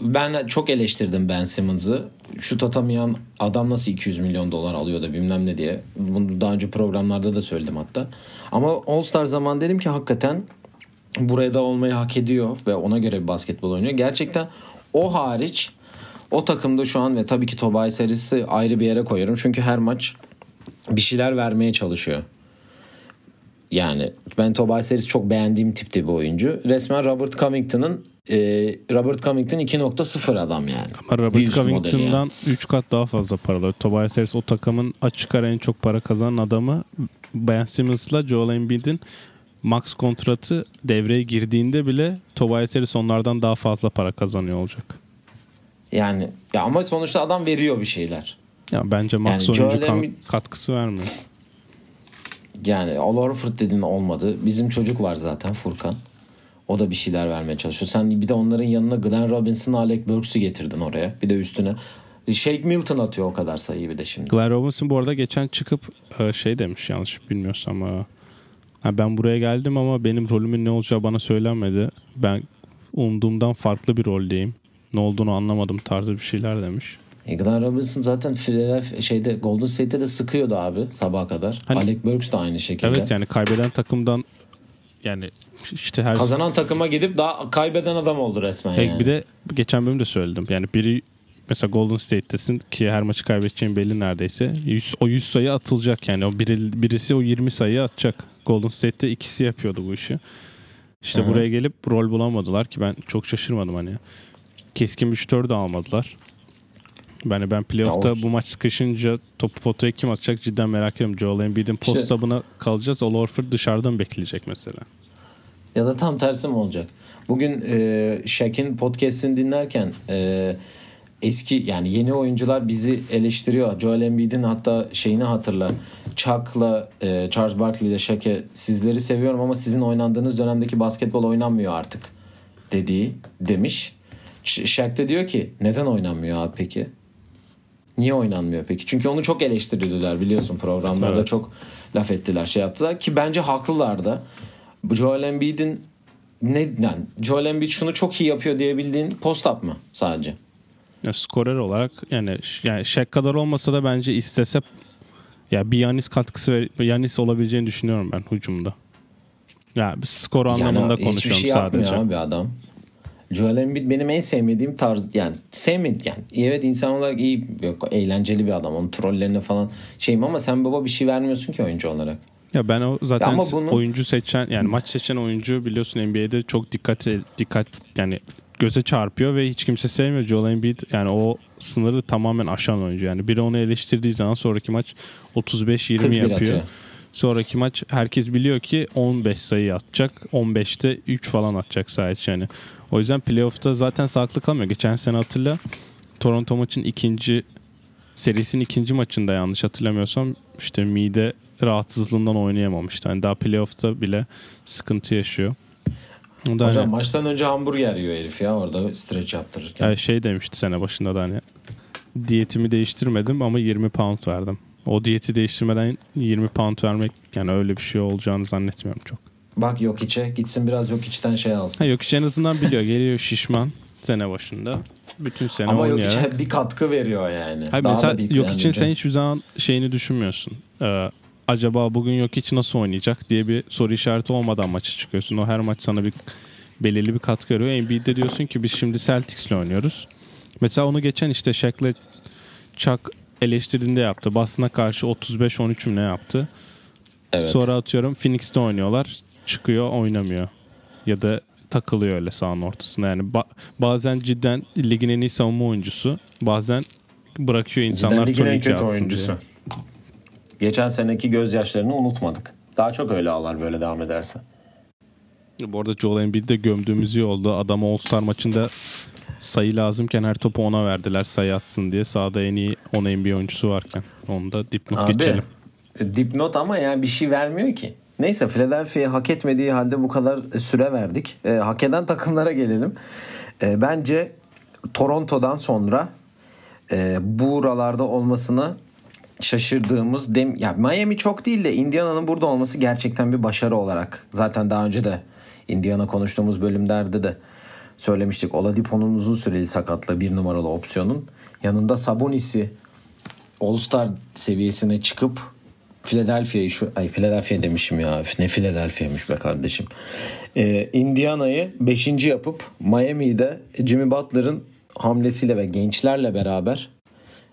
Ben çok eleştirdim Ben Simmons'ı. şut atamayan adam nasıl 200 milyon dolar alıyor da bilmem ne diye. Bunu daha önce programlarda da söyledim hatta. Ama All Star zaman dedim ki hakikaten buraya da olmayı hak ediyor ve ona göre bir basketbol oynuyor. Gerçekten o hariç o takımda şu an ve tabii ki Tobias serisi ayrı bir yere koyuyorum. Çünkü her maç bir şeyler vermeye çalışıyor. Yani ben Tobias Harris çok beğendiğim tipte bir oyuncu. Resmen Robert Covington'ın e, Robert Covington 2.0 adam yani. Ama Robert Wills Covington'dan 3 kat daha fazla paralı. Tobias Harris o takımın açık ara en çok para kazanan adamı. Ben Simmons'la Joel Embiid'in max kontratı devreye girdiğinde bile Tobias Harris onlardan daha fazla para kazanıyor olacak. Yani ya ama sonuçta adam veriyor bir şeyler. Ya bence max Yani oyuncu kan- Embiid- katkısı vermiyor. Yani Al Horford dediğin olmadı. Bizim çocuk var zaten Furkan. O da bir şeyler vermeye çalışıyor. Sen bir de onların yanına Glenn Robinson, Alec Burks'ü getirdin oraya. Bir de üstüne Shake Milton atıyor o kadar sayıyı bir de şimdi. Glenn Robinson bu arada geçen çıkıp e, şey demiş yanlış bilmiyorsam. e, ha, ben buraya geldim ama benim rolümün ne olacağı bana söylenmedi. Ben umduğumdan farklı bir roldeyim. Ne olduğunu anlamadım tarzı bir şeyler demiş. E, Glenn Robinson zaten Philadelphia şeyde Golden State'te de sıkıyordu abi sabaha kadar. Hani- Alec Burks de aynı şekilde. Evet yani kaybeden takımdan yani işte her Kazanan takıma gidip daha kaybeden adam oldu resmen yani. bir de geçen bölümde söyledim. Yani biri mesela Golden State'tesin ki her maçı kaybedeceğin belli neredeyse. 100, o 100 sayı atılacak yani. O biri, birisi o 20 sayı atacak. Golden State'te ikisi yapıyordu bu işi. İşte Hı hı. buraya gelip rol bulamadılar ki ben çok şaşırmadım hani. Keskin bir şütör de almadılar. Yani ben playoff'ta Ya bu maç sıkışınca topu potaya kim atacak cidden merak ediyorum. Joel Embiid'in İşte- post-up'ına kalacağız. Al Horford dışarıdan bekleyecek mesela. Ya da tam tersi mi olacak? Bugün e, Shaq'in podcast'ini dinlerken e, eski yani yeni oyuncular bizi eleştiriyor. Joel Embiid'in hatta şeyini hatırla. Chuck'la e, Charles Barkley ile Shaq'e sizleri seviyorum ama sizin oynandığınız dönemdeki basketbol oynanmıyor artık dediği demiş. Shaq de diyor ki neden oynanmıyor abi peki? Niye oynanmıyor peki? Çünkü onu çok eleştirdiler biliyorsun programlarda Evet. çok laf ettiler şey yaptılar ki bence haklılar da. Joel Embiid'in ne yani Joel Embiid şunu çok iyi yapıyor diyebildiğin post up mı sadece? Ya skorer olarak yani yani Shaq kadar olmasa da bence istese ya bir Yanis katkısı ver, Yanis olabileceğini düşünüyorum ben hücumda. Ya skor anlamında yani hiçbir konuşuyorum şey yapmıyor sadece. abi adam. Joel Embiid benim en sevmediğim tarz yani sevmedi yani evet insan olarak iyi yok, eğlenceli bir adam onun trollerine falan şeyim ama sen baba bir şey vermiyorsun ki oyuncu olarak. Ya ben o zaten ama bunu- oyuncu seçen yani maç seçen oyuncu biliyorsun NBA'de çok dikkat dikkat yani göze çarpıyor ve hiç kimse sevmiyor Joel Embiid yani o sınırı tamamen aşan oyuncu yani biri onu eleştirdiği zaman sonraki maç 35-20 41 yapıyor. atıyor. Sonraki maç herkes biliyor ki 15 sayı atacak. 15'te 3 falan atacak sadece yani. O yüzden playoff'ta zaten sağlıklı kalmıyor. Geçen sene hatırla Toronto maçın ikinci serisinin ikinci maçında yanlış hatırlamıyorsam işte mide rahatsızlığından oynayamamıştı. Yani daha playoff'ta bile sıkıntı yaşıyor. O da Hocam hani, maçtan önce hamburger yiyor herif ya orada stretch yaptırırken. yani şey demişti sene başında da hani diyetimi değiştirmedim ama 20 pound verdim. O diyeti değiştirmeden 20 pound vermek yani öyle bir şey olacağını zannetmiyorum çok. Bak yok içe gitsin biraz yok içten şey alsın. Ha yok hiç en azından biliyor. Geliyor şişman sene başında. Bütün sene Ama yok içe bir katkı veriyor yani. Hayır, Daha mesela da yok için sen hiçbir zaman şeyini düşünmüyorsun. Ee, acaba bugün yok hiç nasıl oynayacak diye bir soru işareti olmadan maça çıkıyorsun. O her maç sana bir belirli bir katkı veriyor. NBA'de diyorsun ki biz şimdi Celtics'le oynuyoruz. Mesela onu geçen işte Shaq'le Chuck eleştirdiğinde yaptı. Boston'a karşı 35-13 mü ne yaptı? Evet. Sonra atıyorum Phoenix'te oynuyorlar. Çıkıyor oynamıyor. Ya da takılıyor öyle sahanın ortasında. Yani ba- bazen cidden ligin en iyi savunma oyuncusu. Bazen bırakıyor insanlar ligin en kötü oyuncusu. diye. Geçen seneki gözyaşlarını unutmadık. Daha çok öyle ağlar böyle devam ederse. Bu arada Joel Embiid'i de gömdüğümüz iyi oldu. Adam All-Star maçında sayı lazımken her topu ona verdiler sayı atsın diye. Sahada en iyi 10 NBA oyuncusu varken. Onu da dipnot Abi geçelim. dipnot ama yani bir şey vermiyor ki. Neyse Philadelphia'ya hak etmediği halde bu kadar süre verdik. E, hak eden takımlara gelelim. E, bence Toronto'dan sonra e, buralarda olmasına şaşırdığımız dem ya Miami çok değil de Indiana'nın burada olması gerçekten bir başarı olarak zaten daha önce de Indiana konuştuğumuz bölümlerde de söylemiştik. Oladipo'nun uzun süreli sakatlığı bir numaralı opsiyonun. Yanında Sabonis'i All-Star seviyesine çıkıp Philadelphia'yı şu ay Philadelphia demişim ya. Ne Philadelphia'ymış be kardeşim. Ee, Indiana'yı 5. yapıp Miami'yi de Jimmy Butler'ın hamlesiyle ve gençlerle beraber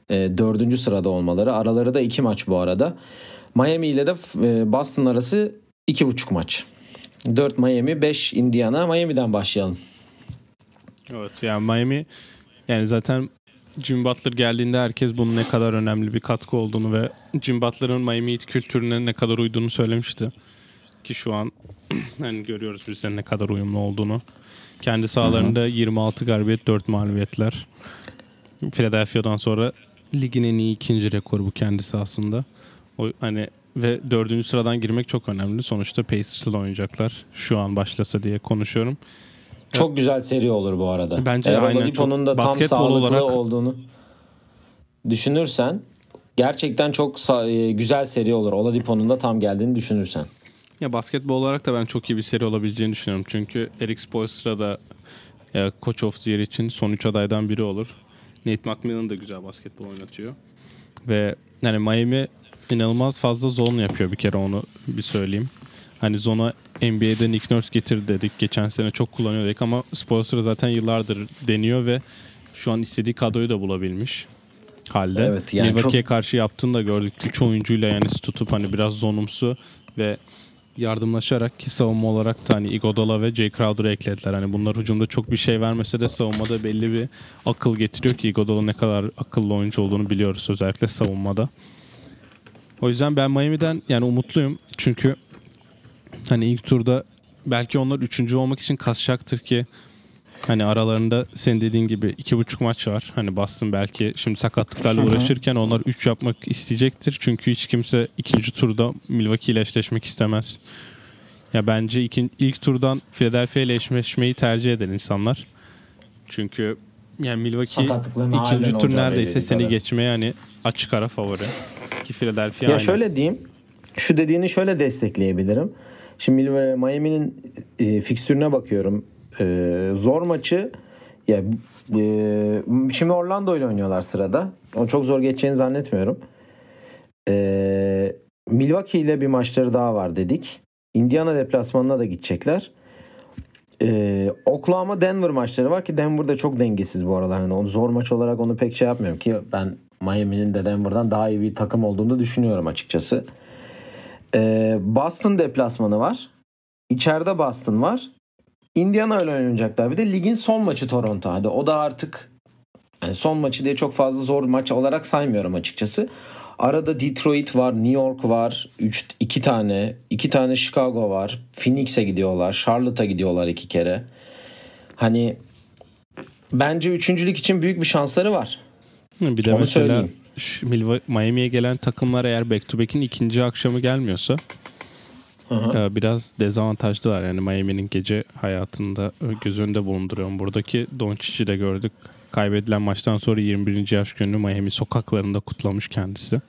e, 4. sırada olmaları. Araları da 2 maç bu arada. Miami ile de e, Boston arası 2,5 maç. 4 Miami, 5 Indiana. Miami'den başlayalım. Evet yani Miami yani zaten Jim Butler geldiğinde herkes bunun ne kadar önemli bir katkı olduğunu ve Jim Butler'ın Miami Heat kültürüne ne kadar uyduğunu söylemişti. Ki şu an hani görüyoruz bizden ne kadar uyumlu olduğunu. Kendi sahalarında 26 galibiyet 4 mağlubiyetler. Philadelphia'dan sonra ligin en iyi ikinci rekoru bu kendisi aslında. O hani ve dördüncü sıradan girmek çok önemli. Sonuçta Pacers'la oynayacaklar. Şu an başlasa diye konuşuyorum. Çok güzel seri olur bu arada. Bence Eğer aynen Oladipo'nun da tam sağlıklı olarak- olduğunu düşünürsen gerçekten çok e, güzel seri olur. Oladipo'nun da tam geldiğini düşünürsen. Ya basketbol olarak da ben çok iyi bir seri olabileceğini düşünüyorum. Çünkü Eric Spoelstra da e, Coach of the Year için son 3 adaydan biri olur. Nate McMillan da güzel basketbol oynatıyor. Ve yani Miami inanılmaz fazla zone yapıyor bir kere onu bir söyleyeyim. Hani zona NBA'de Nick Nurse getir dedik. Geçen sene çok kullanıyorduk ama Spoelstra zaten yıllardır deniyor ve şu an istediği kadroyu da bulabilmiş halde. Evet, yani Milwaukee'ye çok- karşı yaptığını da gördük. 3 oyuncuyla yani tutup hani biraz zonumsu ve yardımlaşarak ki savunma olarak da hani Iguodala ve Jay Crowder'ı eklediler. Hani bunlar hücumda çok bir şey vermese de savunmada belli bir akıl getiriyor ki Iguodala ne kadar akıllı oyuncu olduğunu biliyoruz özellikle savunmada. O yüzden ben Miami'den yani umutluyum. Çünkü hani ilk turda belki onlar üçüncü olmak için kasacaktır ki hani aralarında senin dediğin gibi iki buçuk maç var. Hani Boston belki şimdi sakatlıklarla uğraşırken onlar üç yapmak isteyecektir. Çünkü hiç kimse ikinci turda Milwaukee ile eşleşmek istemez. Ya bence ikin, ilk turdan Philadelphia ile eşleşmeyi tercih eden insanlar. Çünkü yani Milwaukee ikinci tur neredeyse seni tabii. geçmeye yani açık ara favori. Ki Philadelphia Ya aynı. şöyle diyeyim. Şu dediğini şöyle destekleyebilirim. Şimdi Miami'nin e, fikstürüne bakıyorum. E, zor maçı ya e, şimdi Orlando ile oynuyorlar sırada. Onu çok zor geçeceğini zannetmiyorum. E, Milwaukee ile bir maçları daha var dedik. Indiana deplasmanına da gidecekler. E, Oklahoma Denver maçları var ki Denver'da çok dengesiz bu aralar. Hani onu zor maç olarak onu pek şey yapmıyorum ki ben Miami'nin de Denver'dan daha iyi bir takım olduğunu düşünüyorum açıkçası. Ee, Boston deplasmanı var. İçeride Boston var. Indiana ile oynayacaklar. Bir de ligin son maçı Toronto. Hadi o da artık yani son maçı diye çok fazla zor maç olarak saymıyorum açıkçası. Arada Detroit var, New York var, 3 2 tane, 2 tane Chicago var. Phoenix'e gidiyorlar, Charlotte'a gidiyorlar iki kere. Hani bence üçüncülük için büyük bir şansları var. Bir de Onu mesela söyleyeyim. Miami'ye gelen takımlar eğer back to back'in ikinci akşamı gelmiyorsa e, biraz dezavantajlılar. Yani Miami'nin gece hayatında göz önünde bulunduruyorum. Buradaki Doncic'i de gördük. Kaybedilen maçtan sonra 21. yaş gününü Miami sokaklarında kutlamış kendisi.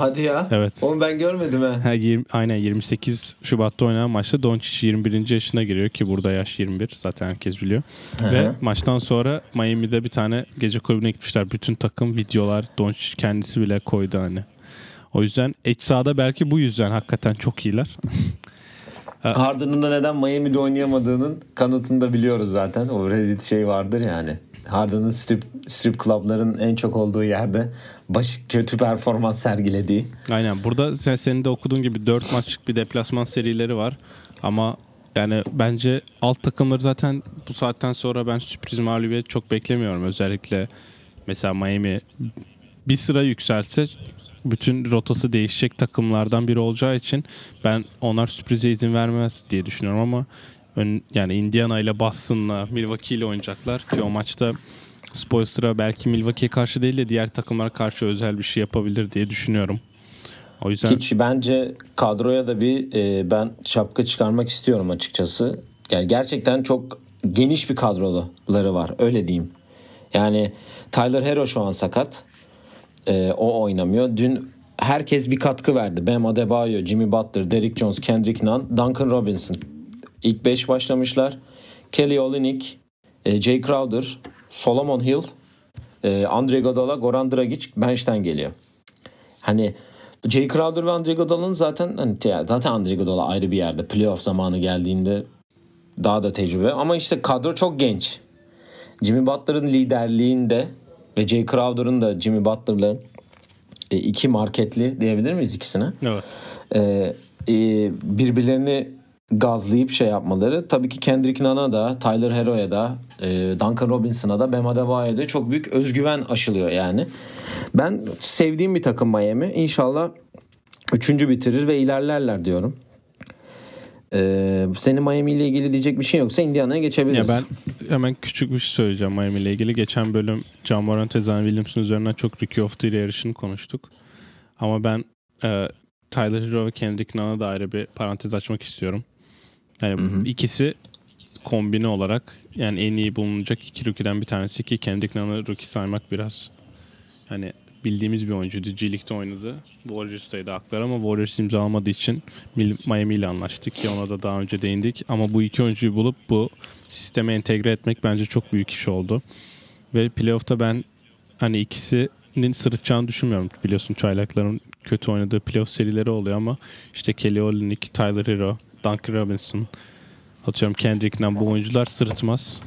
Hadi ya. Evet. Onu ben görmedim he. Ha, 20, aynen 28 Şubat'ta oynanan maçta Doncic 21. yaşına giriyor ki burada yaş 21 zaten herkes biliyor. Ve maçtan sonra Miami'de bir tane gece kulübüne gitmişler. Bütün takım videolar Doncic kendisi bile koydu hani. O yüzden iç sahada belki bu yüzden hakikaten çok iyiler. Harden'ın da neden Miami'de oynayamadığının kanıtını da biliyoruz zaten. O Reddit şey vardır yani. Harden'ın strip, strip club'ların en çok olduğu yerde baş kötü performans sergilediği. Aynen burada sen, senin de okuduğun gibi 4 maçlık bir deplasman serileri var. Ama yani bence alt takımları zaten bu saatten sonra ben sürpriz mağlubiyet çok beklemiyorum. Özellikle mesela Miami bir sıra yükselse bütün rotası değişecek takımlardan biri olacağı için ben onlar sürprize izin vermez diye düşünüyorum ama ön, yani Indiana ile Boston'la Milwaukee ile oynayacaklar ki o maçta Spoelstra belki Milwaukee'ye karşı değil de diğer takımlara karşı özel bir şey yapabilir diye düşünüyorum. O yüzden Hiç bence kadroya da bir e, ben şapka çıkarmak istiyorum açıkçası. Yani gerçekten çok geniş bir kadroları var öyle diyeyim. Yani Tyler Hero şu an sakat. E, o oynamıyor. Dün herkes bir katkı verdi. Bam Adebayo, Jimmy Butler, Derrick Jones, Kendrick Nunn, Duncan Robinson. İlk 5 başlamışlar. Kelly Olynyk, e, Jay Crowder, Solomon Hill, e, Andre Iguodala, Goran Dragic bench'ten geliyor. Hani Jay Crowder ve Andre Iguodala'nın zaten hani zaten Andre Iguodala ayrı bir yerde. Playoff zamanı geldiğinde daha da tecrübe ama işte kadro çok genç. Jimmy Butler'ın liderliğinde ve Jay Crowder'ın da Jimmy Butler'la e, iki marketli diyebilir miyiz ikisine? Evet. E, e, birbirlerini gazlayıp şey yapmaları tabii ki Kendrick Nunn'a da Tyler Hero'ya da e, Duncan Robinson'a da Bam Adebayo'ya da çok büyük özgüven aşılıyor yani. Ben sevdiğim bir takım Miami. İnşallah üçüncü bitirir ve ilerlerler diyorum. Ee, senin Miami ile ilgili diyecek bir şey yoksa Indiana'ya geçebiliriz. Ya ben hemen küçük bir şey söyleyeceğim Miami ile ilgili. Geçen bölüm John Morant ve Zion Williamson üzerinden çok Rookie of the Year yarışını konuştuk. Ama ben e, Tyler Hero ve Kendrick Nunn'a da ayrı bir parantez açmak istiyorum. Yani hı hı. ikisi kombine olarak yani en iyi bulunacak iki rookie'den bir tanesi ki Kendrick Nunn'ı rookie saymak biraz hani bildiğimiz bir oyuncuydu. G League'de oynadı. Warriors'taydı haklar ama Warriors imzalamadığı için Miami ile anlaştık ki ona da daha önce değindik. Ama bu iki oyuncuyu bulup bu sisteme entegre etmek bence çok büyük iş oldu. Ve playoff'ta ben hani ikisinin sırıtacağını düşünmüyorum. Biliyorsun çaylakların kötü oynadığı playoff serileri oluyor ama işte Kelly Olynyk, Tyler Hero, Duncan Robinson, atıyorum Kendrick Nunn bu oyuncular sırıtmaz.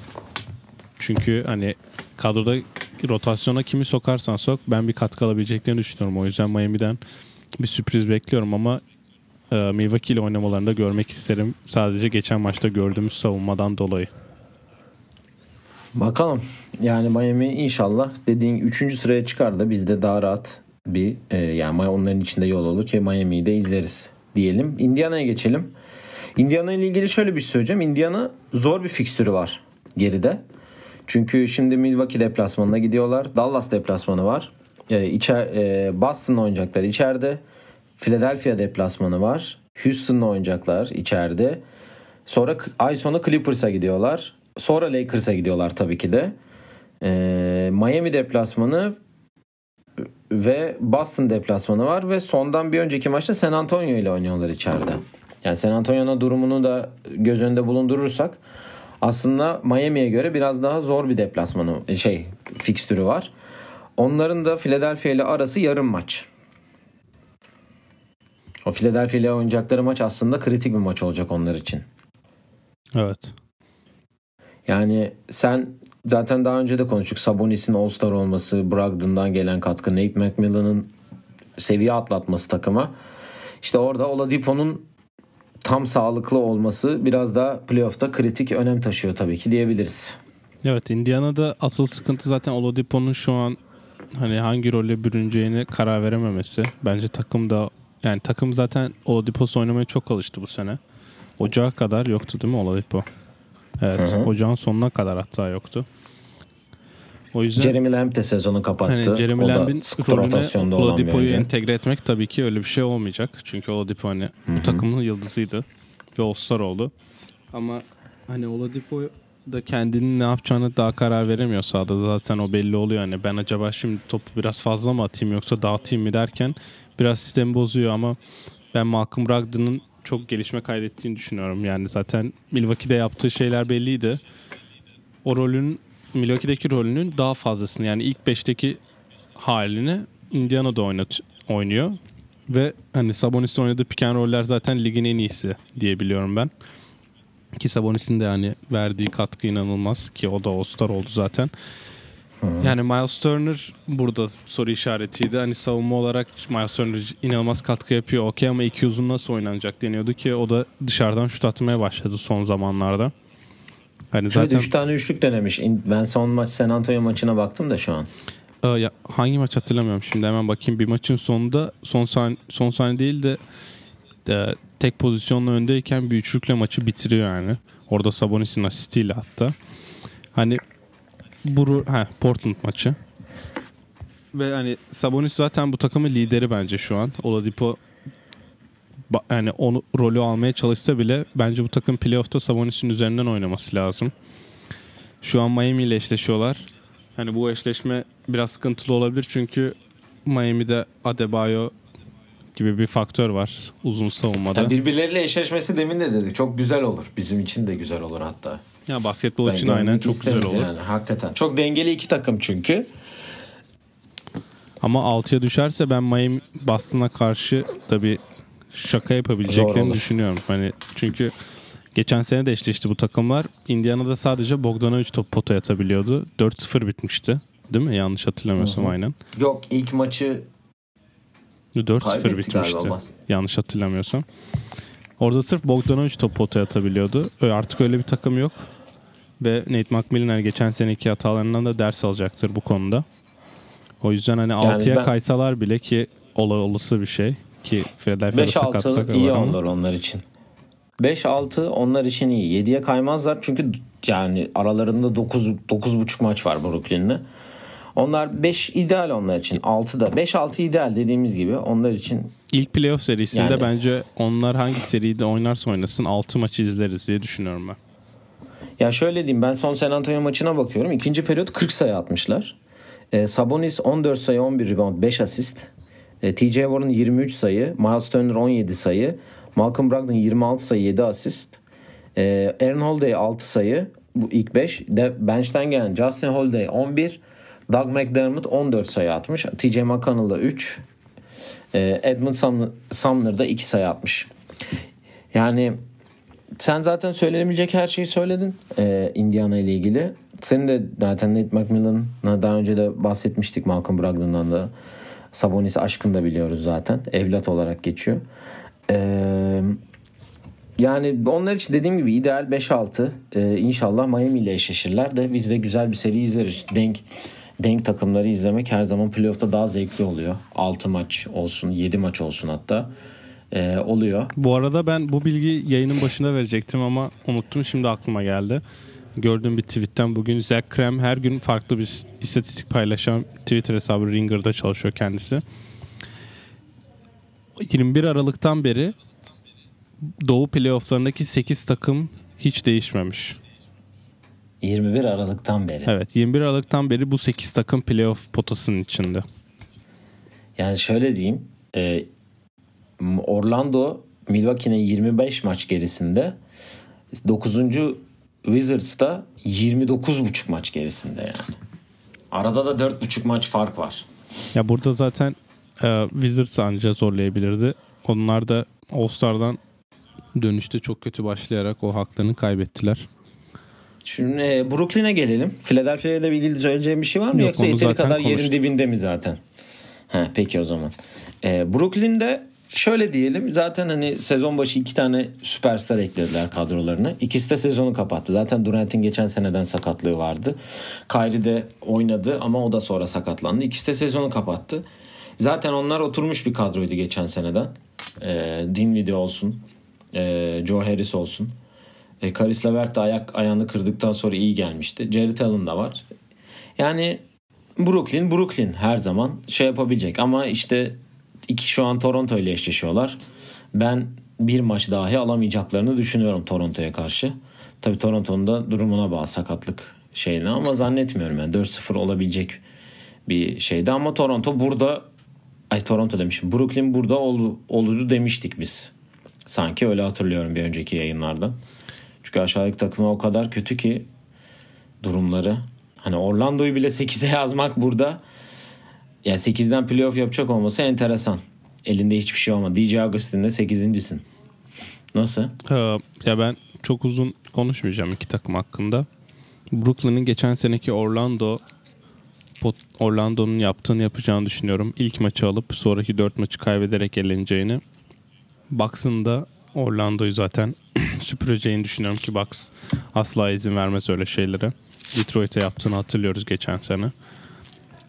Çünkü hani kadroda rotasyona kimi sokarsan sok ben bir katkı alabileceklerini düşünüyorum. O yüzden Miami'den bir sürpriz bekliyorum ama e, Milwaukee ile oynamalarını da görmek isterim. Sadece geçen maçta gördüğümüz savunmadan dolayı. Bakalım. Yani Miami inşallah dediğin 3. sıraya çıkar da biz de daha rahat bir e, yani onların içinde yol olur ki Miami'yi de izleriz diyelim. Indiana'ya geçelim. Indiana ile ilgili şöyle bir şey söyleyeceğim. Indiana zor bir fikstürü var geride. Çünkü şimdi Milwaukee deplasmanına gidiyorlar. Dallas deplasmanı var. E, içer, e, Boston'la oynayacaklar içeride. Philadelphia deplasmanı var. Houston'la oynayacaklar içeride. Sonra ay sonu Clippers'a gidiyorlar. Sonra Lakers'a gidiyorlar tabii ki de. E, Miami deplasmanı ve Boston deplasmanı var ve sondan bir önceki maçta San Antonio ile oynuyorlar içeride. Yani San Antonio'nun durumunu da göz önünde bulundurursak aslında Miami'ye göre biraz daha zor bir deplasmanı şey fikstürü var. Onların da Philadelphia ile arası yarım maç. O Philadelphia ile oynayacakları maç aslında kritik bir maç olacak onlar için. Evet. Yani sen zaten daha önce de konuştuk. Sabonis'in All-Star olması, Brogdon'dan gelen katkı, Nate McMillan'ın seviye atlatması takıma. İşte orada Oladipo'nun tam sağlıklı olması biraz daha playoff'ta kritik önem taşıyor tabii ki diyebiliriz. Evet Indiana'da asıl sıkıntı zaten Oladipo'nun şu an hani hangi rolle bürüneceğini karar verememesi. Bence takım da yani takım zaten Oladipo'su oynamaya çok alıştı bu sene. Ocağa kadar yoktu değil mi Oladipo? Evet. Hı hı. Ocağın sonuna kadar hatta yoktu. O yüzden Jeremy Lamb de sezonu kapattı. Hani Jeremy Lamb'in rolüne Oladipo'yu entegre etmek tabii ki öyle bir şey olmayacak. Çünkü Oladipo hani Hı-hı. bu takımın yıldızıydı ve All-Star oldu. Ama hani Oladipo da kendinin ne yapacağını daha karar veremiyor sahada. Zaten o belli oluyor. Hani ben acaba şimdi topu biraz fazla mı atayım yoksa dağıtayım mı derken biraz sistemi bozuyor ama ben Malcolm Brogdon'ın çok gelişme kaydettiğini düşünüyorum. Yani zaten Milwaukee'de yaptığı şeyler belliydi. O rolün Milwaukee'deki rolünün daha fazlasını yani ilk 5'teki halini Indiana'da oynat, oynuyor. Ve hani Sabonis'in oynadığı pick and roller zaten ligin en iyisi diyebiliyorum ben. Ki Sabonis'in de yani verdiği katkı inanılmaz ki o da All-Star oldu zaten. Yani Miles Turner burada soru işaretiydi. Hani savunma olarak Miles Turner inanılmaz katkı yapıyor. Okey ama iki uzun nasıl oynanacak deniyordu ki o da dışarıdan şut atmaya başladı son zamanlarda. Hani zaten... Evet 3 tane üçlük denemiş. Ben son maç San Antonio maçına baktım da şu an. Ee, ya, hangi maç hatırlamıyorum şimdi hemen bakayım. Bir maçın sonunda son saniye, son saniye değil de, de tek pozisyonla öndeyken bir üçlükle maçı bitiriyor yani. Orada Sabonis'in asistiyle hatta. Hani bu ha, Portland maçı. Ve hani Sabonis zaten bu takımın lideri bence şu an. Oladipo yani onu rolü almaya çalışsa bile bence bu takım playoff'ta Sabonis'in üzerinden oynaması lazım. Şu an Miami ile eşleşiyorlar. Hani bu eşleşme biraz sıkıntılı olabilir çünkü Miami'de Adebayo gibi bir faktör var uzun savunmada. Yani birbirleriyle eşleşmesi demin de dedik. Çok güzel olur. Bizim için de güzel olur hatta. Ya basketbol Ben için aynen çok güzel olur. Yani, hakikaten. Çok dengeli iki takım çünkü. Ama 6'ya düşerse ben Miami Boston'a karşı tabii şaka Zor yapabileceklerini olur. düşünüyorum. Hani çünkü geçen sene de eşleşti bu takımlar. Indiana'da sadece Bogdanovic top potaya atabiliyordu. 4-0 bitmişti. Değil mi? Yanlış hatırlamıyorsam aynen. Yok ilk maçı 4-0 Kaybetti bitmişti. Yanlış hatırlamıyorsam. Orada sırf Bogdanovic top potaya atabiliyordu. Artık öyle bir takım yok. Ve Nate McMillan hani geçen seneki hatalarından da ders alacaktır bu konuda. O yüzden hani 6'ya ben- kaysalar bile ki ola olası bir şey ki Philadelphia'da 5-6 sakatlık iyi olur onlar için. 5-6 onlar için iyi. 7'ye kaymazlar çünkü yani aralarında 9 9,5 maç var Brooklyn'le. Onlar 5 ideal onlar için. 6 da 5-6 ideal dediğimiz gibi onlar için İlk playoff serisinde Yani- bence onlar hangi seride oynarsa oynasın 6 maçı izleriz diye düşünüyorum ben. Ya şöyle diyeyim ben son San Antonio maçına bakıyorum. İkinci periyot 40 sayı atmışlar. Ee, Sabonis 14 sayı 11 rebound 5 asist. Ee, TJ Warren 23 sayı. Miles Turner 17 sayı. Malcolm Brogdon 26 sayı 7 asist. Ee, Aaron Holiday 6 sayı. Bu ilk 5. De, bench'ten gelen Justin Holiday 11. Doug McDermott 14 sayı atmış. TJ McConnell da 3. Ee, Edmund Sumner da 2 sayı atmış. Yani sen zaten söylenebilecek her şeyi söyledin e, Indiana ile ilgili. Senin de zaten Nate McMillan'a daha önce de bahsetmiştik Malcolm Brogdon'dan da. Sabonis aşkını da biliyoruz zaten. Evlat olarak geçiyor. Ee, yani onlar için dediğim gibi ideal 5-6. Ee, inşallah Miami ile eşleşirler de biz de güzel bir seri izleriz. Denk denk takımları izlemek her zaman playoff'ta daha zevkli oluyor. 6 maç olsun, 7 maç olsun hatta. Ee, oluyor. Bu arada ben bu bilgi yayının başında verecektim ama unuttum şimdi aklıma geldi. Gördüğüm bir tweetten bugün Zach Krem her gün farklı bir istatistik paylaşan Twitter hesabı Ringer'da çalışıyor kendisi. 21 Aralık'tan beri Doğu playofflarındaki 8 takım hiç değişmemiş. 21 Aralık'tan beri. Evet 21 Aralık'tan beri bu 8 takım playoff potasının içinde. Yani şöyle diyeyim. e, Orlando Milwaukee'nin 25 maç gerisinde 9. Wizards da 29,5 maç gerisinde yani. Arada da 4,5 maç fark var. Ya burada zaten e, Wizards anca zorlayabilirdi. Onlar da All-Star'dan dönüşte çok kötü başlayarak o haklarını kaybettiler. Şimdi e, Brooklyn'e gelelim. Philadelphia ile ilgili söyleyeceğim bir şey var mı Yok, yoksa yeteri kadar yerin konuştuk. dibinde mi zaten? Ha, peki o zaman. E, Brooklyn'de şöyle diyelim zaten hani sezon başı iki tane süperstar eklediler kadrolarına. İkisi de sezonu kapattı. Zaten Durant'in geçen seneden sakatlığı vardı. Kyrie de oynadı ama o da sonra sakatlandı. İkisi de sezonu kapattı. Zaten onlar oturmuş bir kadroydu geçen seneden. E, Dinwiddie olsun. E, Joe Harris olsun. E, Karis Levert de ayak ayağını kırdıktan sonra iyi gelmişti. Jared Allen da var. Yani Brooklyn Brooklyn her zaman şey yapabilecek ama işte iki şu an Toronto ile eşleşiyorlar. Ben bir maç dahi alamayacaklarını düşünüyorum Toronto'ya karşı. Tabii Toronto'nun da durumuna bağlı sakatlık şeyine ama zannetmiyorum yani 4-0 olabilecek bir şeydi ama Toronto burada ay Toronto demişim. Brooklyn burada ol, olur demiştik biz. Sanki öyle hatırlıyorum bir önceki yayınlardan. Çünkü aşağıdaki takımlar o kadar kötü ki durumları. Hani Orlando'yu bile 8'e yazmak burada ya 8'den playoff yapacak olması enteresan. Elinde hiçbir şey olmadı. DJ Augustin'de 8.sin. Nasıl? Ee, ya ben çok uzun konuşmayacağım iki takım hakkında. Brooklyn'in geçen seneki Orlando Orlando'nun yaptığını yapacağını düşünüyorum. İlk maçı alıp sonraki dört maçı kaybederek eleneceğini. Bucks'ın da Orlando'yu zaten süpüreceğini düşünüyorum ki Bucks asla izin vermez öyle şeylere. Detroit'e yaptığını hatırlıyoruz geçen sene.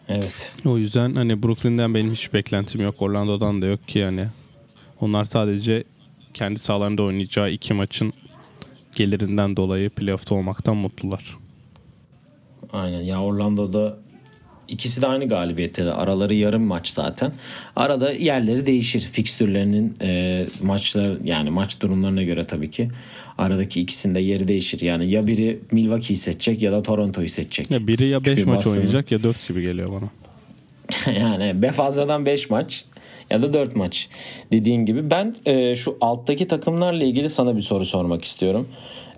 Evet. O yüzden hani Brooklyn'den benim hiç beklentim yok. Orlando'dan da yok ki yani. Onlar sadece kendi sahalarında oynayacağı iki maçın gelirinden dolayı playoff'ta olmaktan mutlular. Aynen. Ya Orlando'da ikisi de aynı galibiyette. Araları yarım maç zaten. Arada yerleri değişir. Fikstürlerinin e, maçlar yani maç durumlarına göre tabii ki. Aradaki ikisinde yeri değişir. Yani ya biri Milwaukee'yi seçecek ya da Toronto'yu seçecek. Ya biri ya 5 Çünkü maç Boston'ın- oynayacak ya 4 gibi geliyor bana. yani be fazladan 5 maç ya da 4 maç dediğin gibi. Ben e, şu alttaki takımlarla ilgili sana bir soru sormak istiyorum.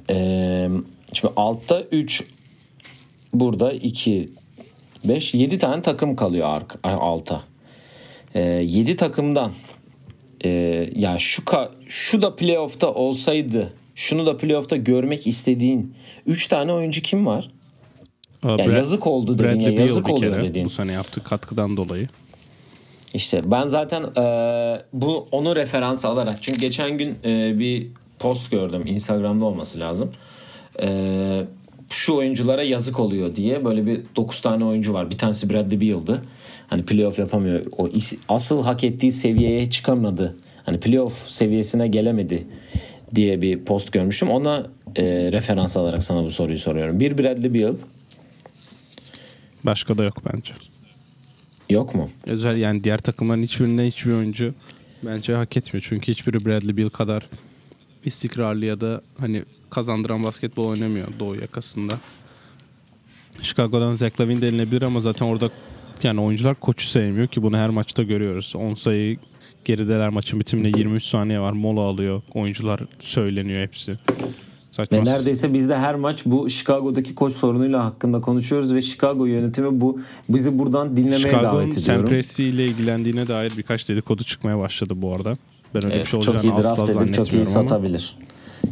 E, Şimdi altta 3 burada 2 5 7 tane takım kalıyor ark, alta. E, 7 takımdan e, ya şu ka, şu da playoff'ta olsaydı şunu da playoff'ta görmek istediğin 3 tane oyuncu kim var? Aa, Ya Brad- yazık oldu dedin Bradley ya yazık oluyor kere dedin. bu sene yaptığı katkıdan dolayı. İşte ben zaten e, bu onu referans alarak çünkü geçen gün e, bir post gördüm Instagram'da olması lazım. E, şu oyunculara yazık oluyor diye böyle bir 9 tane oyuncu var. Bir tanesi Bradley Beal'dı. Hani playoff yapamıyor. O is- asıl hak ettiği seviyeye çıkamadı. Hani playoff seviyesine gelemedi diye bir post görmüştüm. Ona e, referans alarak sana bu soruyu soruyorum. Bir Bradley Beal Başka da yok bence. yok mu? Özel yani diğer takımların hiçbirinden hiçbir oyuncu bence hak etmiyor. Çünkü hiçbiri Bradley Beal kadar istikrarlı ya da hani kazandıran basketbol oynamıyor Doğu yakasında. Chicago'dan Zach Lavine denilebilir ama zaten orada yani oyuncular koçu sevmiyor ki bunu her maçta görüyoruz. 10 sayı gerideler maçın bitiminde 23 saniye var mola alıyor. Oyuncular söyleniyor hepsi. Saçma. Ve neredeyse biz de her maç bu Chicago'daki koç sorunuyla hakkında konuşuyoruz ve Chicago yönetimi bu bizi buradan dinlemeye Chicago'nun davet ediyorum. Presti ile ilgilendiğine dair birkaç dedikodu çıkmaya başladı bu arada. Ben öyle Evet, bir şey çok iyi draft asla edip çok iyi ama. satabilir.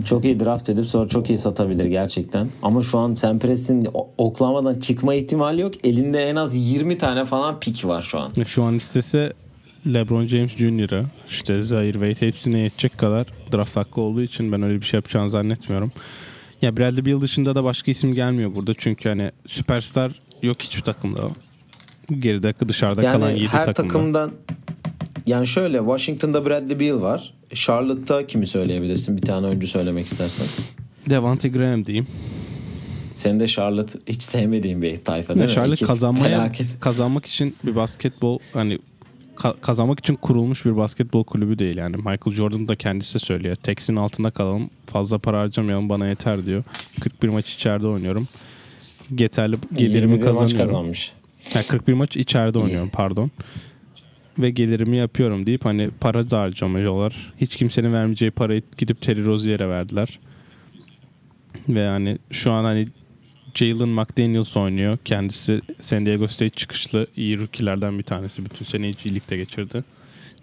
Çok iyi draft edip sonra çok iyi satabilir gerçekten. Ama şu an Sam Presti'nin O- Oklahoma'dan çıkma ihtimali yok. Elinde en az 20 tane falan pik var şu an. Şu an istese LeBron James Jr.'ı işte Zaire Wade hepsine yetecek kadar draft hakkı olduğu için ben öyle bir şey yapacağını zannetmiyorum. Ya Bradley Beal dışında da başka isim gelmiyor burada. Çünkü hani süperstar yok hiçbir takımda. Geride dışarıda kalan 7 Yani her takımda. takımdan yani şöyle Washington'da Bradley Beal var. Charlotte'da kimi söyleyebilirsin? Bir tane oyuncu söylemek istersen. Devante Graham diyeyim. Senin de Charlotte hiç sevmediğin bir tayfa değil Ya mi? Charlotte İki kazanmaya felaket. kazanmak için bir basketbol hani ka- kazanmak için kurulmuş bir basketbol kulübü değil yani. Michael Jordan da kendisi de söylüyor. Tex'in altında kalalım. Fazla para harcamayalım bana yeter diyor. 41 maç içeride oynuyorum. Yeterli gelirimi 21 maç kazanıyorum. kazanmış. Ha, 41 maç içeride oynuyorum pardon. Ve gelirimi yapıyorum deyip hani para da harcamıyorlar. Hiç kimsenin vermeyeceği parayı gidip Terry Rozier'e verdiler. Ve yani şu an hani Jalen McDaniels oynuyor. Kendisi San Diego State çıkışlı iyi rookie'lerden bir tanesi. Bütün seneyi G League'de geçirdi.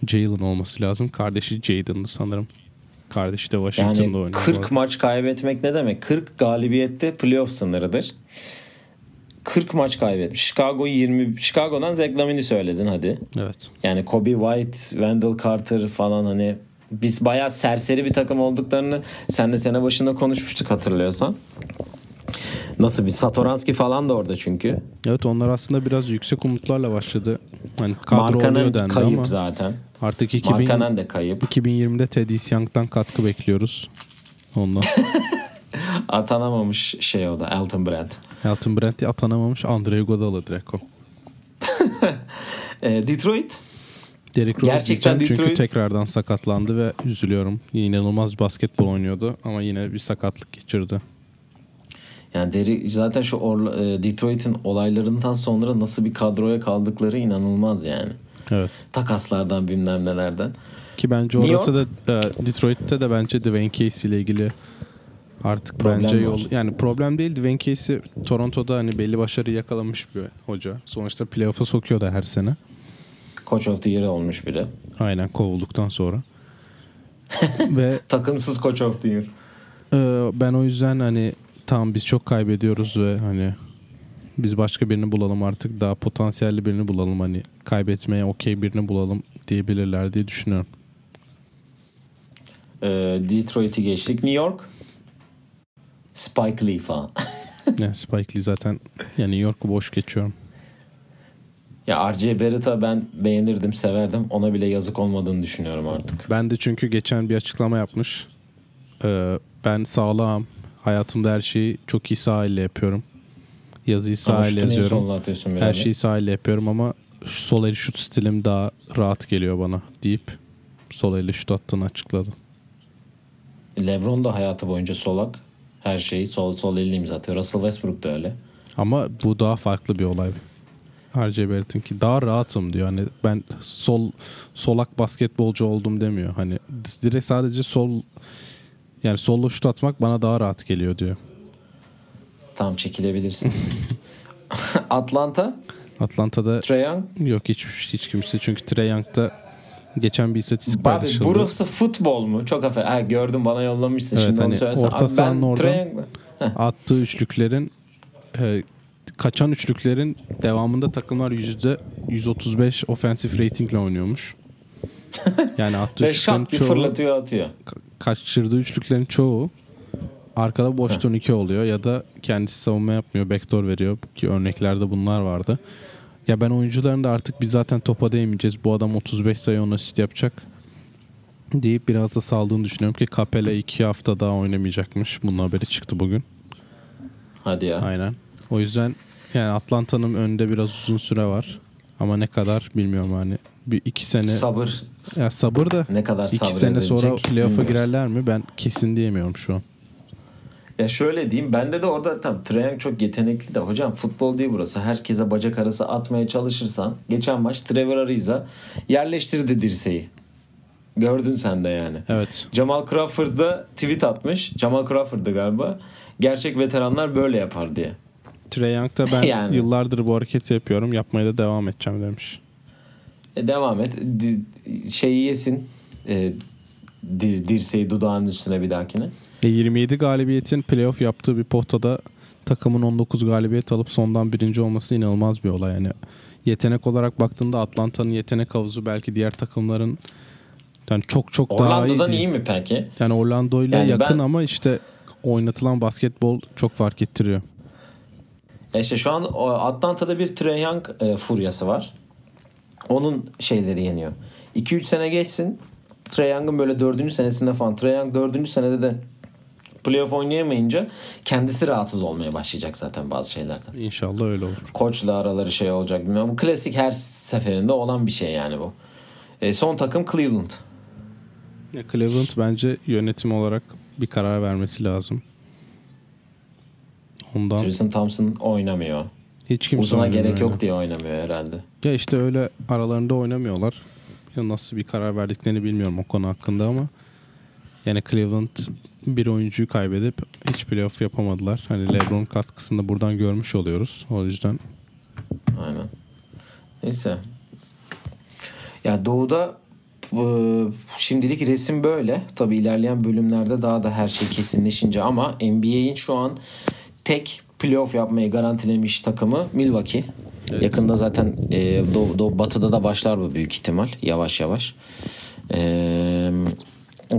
Jalen olması lazım. Kardeşi Jaden'dı sanırım. Kardeşi de Washington'da Yani oynuyor. 40 maç kaybetmek ne demek? 40 galibiyette playoff sınırıdır. 40 maç kaybetmiş. Chicago 20 Chicago'dan Zach Lavine'i söyledin hadi. Evet. Yani Kobe White, Wendell Carter falan hani biz bayağı serseri bir takım olduklarını senle sene başında konuşmuştuk hatırlıyorsan. Nasıl bir Satoranski falan da orada çünkü. Evet onlar aslında biraz yüksek umutlarla başladı. Hani kadro oluyor Markanen dendi kayıp ama zaten. artık 2000, Markanen de kayıp. 2020'de Teddy Young'dan katkı bekliyoruz. Ondan. Atanamamış şey o da Elton Brand. Elton Brand atanamamış Andre Iguodala direkt o. Ee, Detroit Derrick Rose Gerçekten diyeceğim çünkü Detroit- tekrardan sakatlandı ve üzülüyorum. İnanılmaz basketbol oynuyordu ama yine bir sakatlık geçirdi. Yani Derry, zaten şu Orla- e, Detroit'in olaylarından sonra nasıl bir kadroya kaldıkları inanılmaz yani. Evet. Takaslardan bilmem nelerden. Ki bence orası da e, Detroit'te de bence Dwayne Casey ile ilgili artık Problem bence var. yol yani problem değil Dwayne Casey Toronto'da hani belli başarı yakalamış bir hoca. Sonuçta playoff'a sokuyor da her sene. Coach of the Year olmuş biri. Aynen kovulduktan sonra. Ve Takımsız Coach of the Year. Ee, ben o yüzden hani tamam biz çok kaybediyoruz ve hani biz başka birini bulalım artık daha potansiyelli birini bulalım hani kaybetmeye okey birini bulalım diyebilirler diye düşünüyorum. Ee, Detroit'i geçtik. New York. Spike Lee falan. yani Spike Lee zaten yani New York'u boş geçiyorum. ya RJ Barrett'a ben beğenirdim, severdim. Ona bile yazık olmadığını düşünüyorum artık. Ben de çünkü geçen bir açıklama yapmış. Ee, ben sağlam hayatımda her şeyi çok iyi sağ elle yapıyorum. Yazıyı niye yazıyorum. Her şeyi sağ elle yapıyorum ama sol el şut stilim daha rahat geliyor bana deyip sol elle şut attığını açıkladı. LeBron da hayatı boyunca solak. Her şeyi sol sol elle imza atıyor. Russell Westbrook da öyle. Ama bu daha farklı bir olay. R.J. Barrett'inki daha rahatım diyor. Hani ben sol solak basketbolcu oldum demiyor. Hani direkt sadece sol yani solla şut atmak bana daha rahat geliyor diyor. Tamam çekilebilirsin. Atlanta, Atlanta'da Trae Young. yok hiç hiç kimse çünkü Trae Young'da geçen bir istatistik Abi paylaşıldı. burası futbol mu? Çok affet. Ha, gördüm bana yollamışsın. Evet, Şimdi hani onu söylesen. orta sahanın oradan- attığı üçlüklerin e, kaçan üçlüklerin devamında takımlar yüzde 135 offensive ratingle oynuyormuş. Yani attığı Ve şak bir fırlatıyor atıyor. Ka- kaçırdığı üçlüklerin çoğu arkada boş turnike oluyor ya da kendisi savunma yapmıyor, backdoor veriyor ki örneklerde bunlar vardı. Ya ben oyuncuların da artık biz zaten topa değmeyeceğiz. Bu adam 35 sayı on asist yapacak deyip biraz da saldığını düşünüyorum ki Capela 2 hafta daha oynamayacakmış. Bunun haberi çıktı bugün. Hadi ya. Aynen. O yüzden yani Atlanta'nın önünde biraz uzun süre var. Ama ne kadar bilmiyorum hani. Bir iki sene Sabır. ya sabır da Ne kadar iki sabredilecek sene sonra playoff'a girerler mi? Ben kesin diyemiyorum şu an. Ya şöyle diyeyim bende de orada tam Trae çok yetenekli de hocam futbol değil burası. Herkese bacak arası atmaya çalışırsan geçen maç Trevor Ariza yerleştirdi dirseği. Gördün sen de yani. Evet. Jamal Crawford da tweet atmış. Jamal Crawford'dı galiba. Gerçek veteranlar böyle yapar diye. Trae Young da ben Yani. yıllardır bu hareketi yapıyorum. Yapmaya da devam edeceğim demiş. E, devam et. Di, şeyi yesin. E, dir, dirseği dudağının üstüne bir dahakine. E 27 galibiyetin playoff yaptığı bir potada takımın 19 galibiyet alıp sondan birinci olması inanılmaz bir olay. Yani yetenek olarak baktığında Atlanta'nın yetenek havuzu belki diğer takımların yani çok çok daha iyi. Orlando'dan iyi mi peki? Yani Orlando ile Yani yakın ben- ama işte oynatılan basketbol çok fark ettiriyor. E işte şu an Atlanta'da bir Trae Young e, furyası var. Onun şeyleri yeniyor. 2-3 sene geçsin. Trae Young'ın böyle 4. senesinde falan. Trae Young 4. senede de playoff oynayamayınca kendisi rahatsız olmaya başlayacak zaten bazı şeylerden. İnşallah öyle olur. Koçla araları şey olacak bilmiyorum. Bu klasik her seferinde olan bir şey yani bu. E, son takım Cleveland. Ya Cleveland bence yönetim olarak bir karar vermesi lazım. Ondan Tristan Thompson oynamıyor. Hiç kimse Uzuna gerek yok diye oynamıyor herhalde. Ya işte öyle aralarında oynamıyorlar. Ya nasıl bir karar verdiklerini bilmiyorum o konu hakkında ama yani Cleveland bir oyuncuyu kaybedip hiç playoff yapamadılar. Hani LeBron katkısını da buradan görmüş oluyoruz. O yüzden Aynen. Neyse. Ya doğuda e, şimdilik resim böyle. Tabii ilerleyen bölümlerde daha da her şey kesinleşince ama NBA'in şu an tek playoff yapmayı garantilemiş takımı Milwaukee. Yakında zaten e, doğu, doğu- batıda da başlar bu büyük ihtimal yavaş yavaş. E,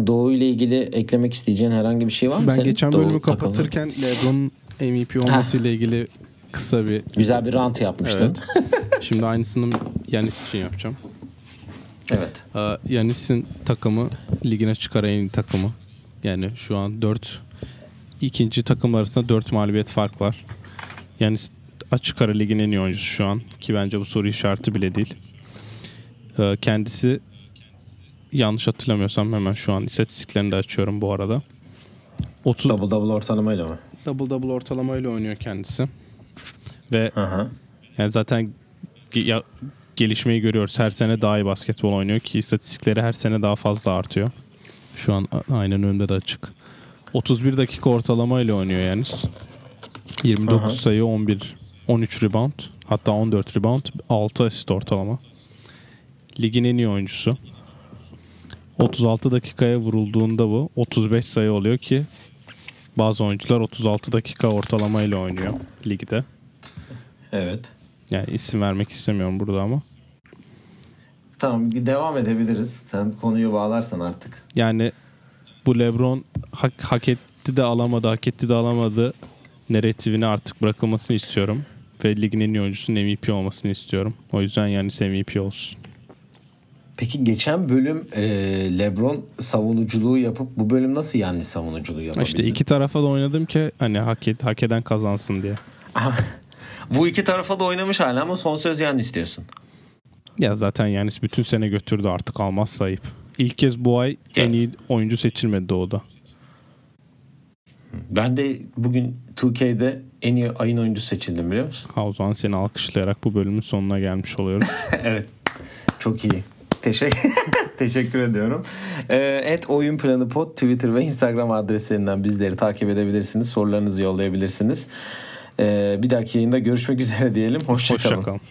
Doğu ile ilgili eklemek isteyeceğin herhangi bir şey var mı ben senin? geçen Doğu bölümü kapatırken LeBron'un MVP olmasıyla ilgili kısa bir güzel bir rant yapmıştın. Şimdi aynısını Yanis için yapacağım. evet. Ee, Yanis'in takımı ligine çıkar en iyi takımı. Yani şu an 4 ikinci takım arasında 4 mağlubiyet fark var. Yanis açık ara ligin en iyi oyuncusu şu an ki bence bu soru işareti bile değil. Ee, kendisi yanlış hatırlamıyorsam hemen şu an istatistiklerini de açıyorum bu arada. 30 Double double ortalamayla mı? double double ortalamayla oynuyor kendisi. Ve hı. yani zaten ya, gelişmeyi görüyoruz. Her sene daha iyi basketbol oynuyor ki istatistikleri her sene daha fazla artıyor. Şu an aynen önünde de açık. 31 dakika ortalama ile oynuyor yani. 29 Aha. sayı, 11 13 rebound, hatta 14 rebound, 6 asist ortalama. Ligin en iyi oyuncusu. 36 dakikaya vurulduğunda bu 35 sayı oluyor ki bazı oyuncular 36 dakika ortalama ile oynuyor ligde. Evet. Yani isim vermek istemiyorum burada ama. Tamam devam edebiliriz. Sen konuyu bağlarsan artık. Yani bu LeBron hak, hak etti de alamadı, hak etti de alamadı narratifini artık bırakılmasını istiyorum. Ve ligin en iyi oyuncusunun MVP olmasını istiyorum. O yüzden yani MVP olsun. Peki geçen bölüm e, LeBron savunuculuğu yapıp bu bölüm nasıl yani savunuculuğu yapabildi? İşte iki tarafa da oynadım ki hani hak, et, hak eden kazansın diye. bu iki tarafa da oynamış hala ama son söz yani istiyorsun. Ya zaten yani bütün sene götürdü artık almaz sayıp. İlk kez bu ay en iyi oyuncu seçilmedi Doğu'da. Ben de bugün 2K'de en iyi ayın oyuncusu seçildim biliyor musun? Ha o zaman seni alkışlayarak bu bölümün sonuna gelmiş oluyoruz. evet. Çok iyi. Teşekkür teşekkür ediyorum. Ee, et oyun planı pod Twitter ve Instagram adreslerinden bizleri takip edebilirsiniz. Sorularınızı yollayabilirsiniz. Ee, bir dahaki yayında görüşmek üzere diyelim. Hoşçakalın. Hoşçakalın.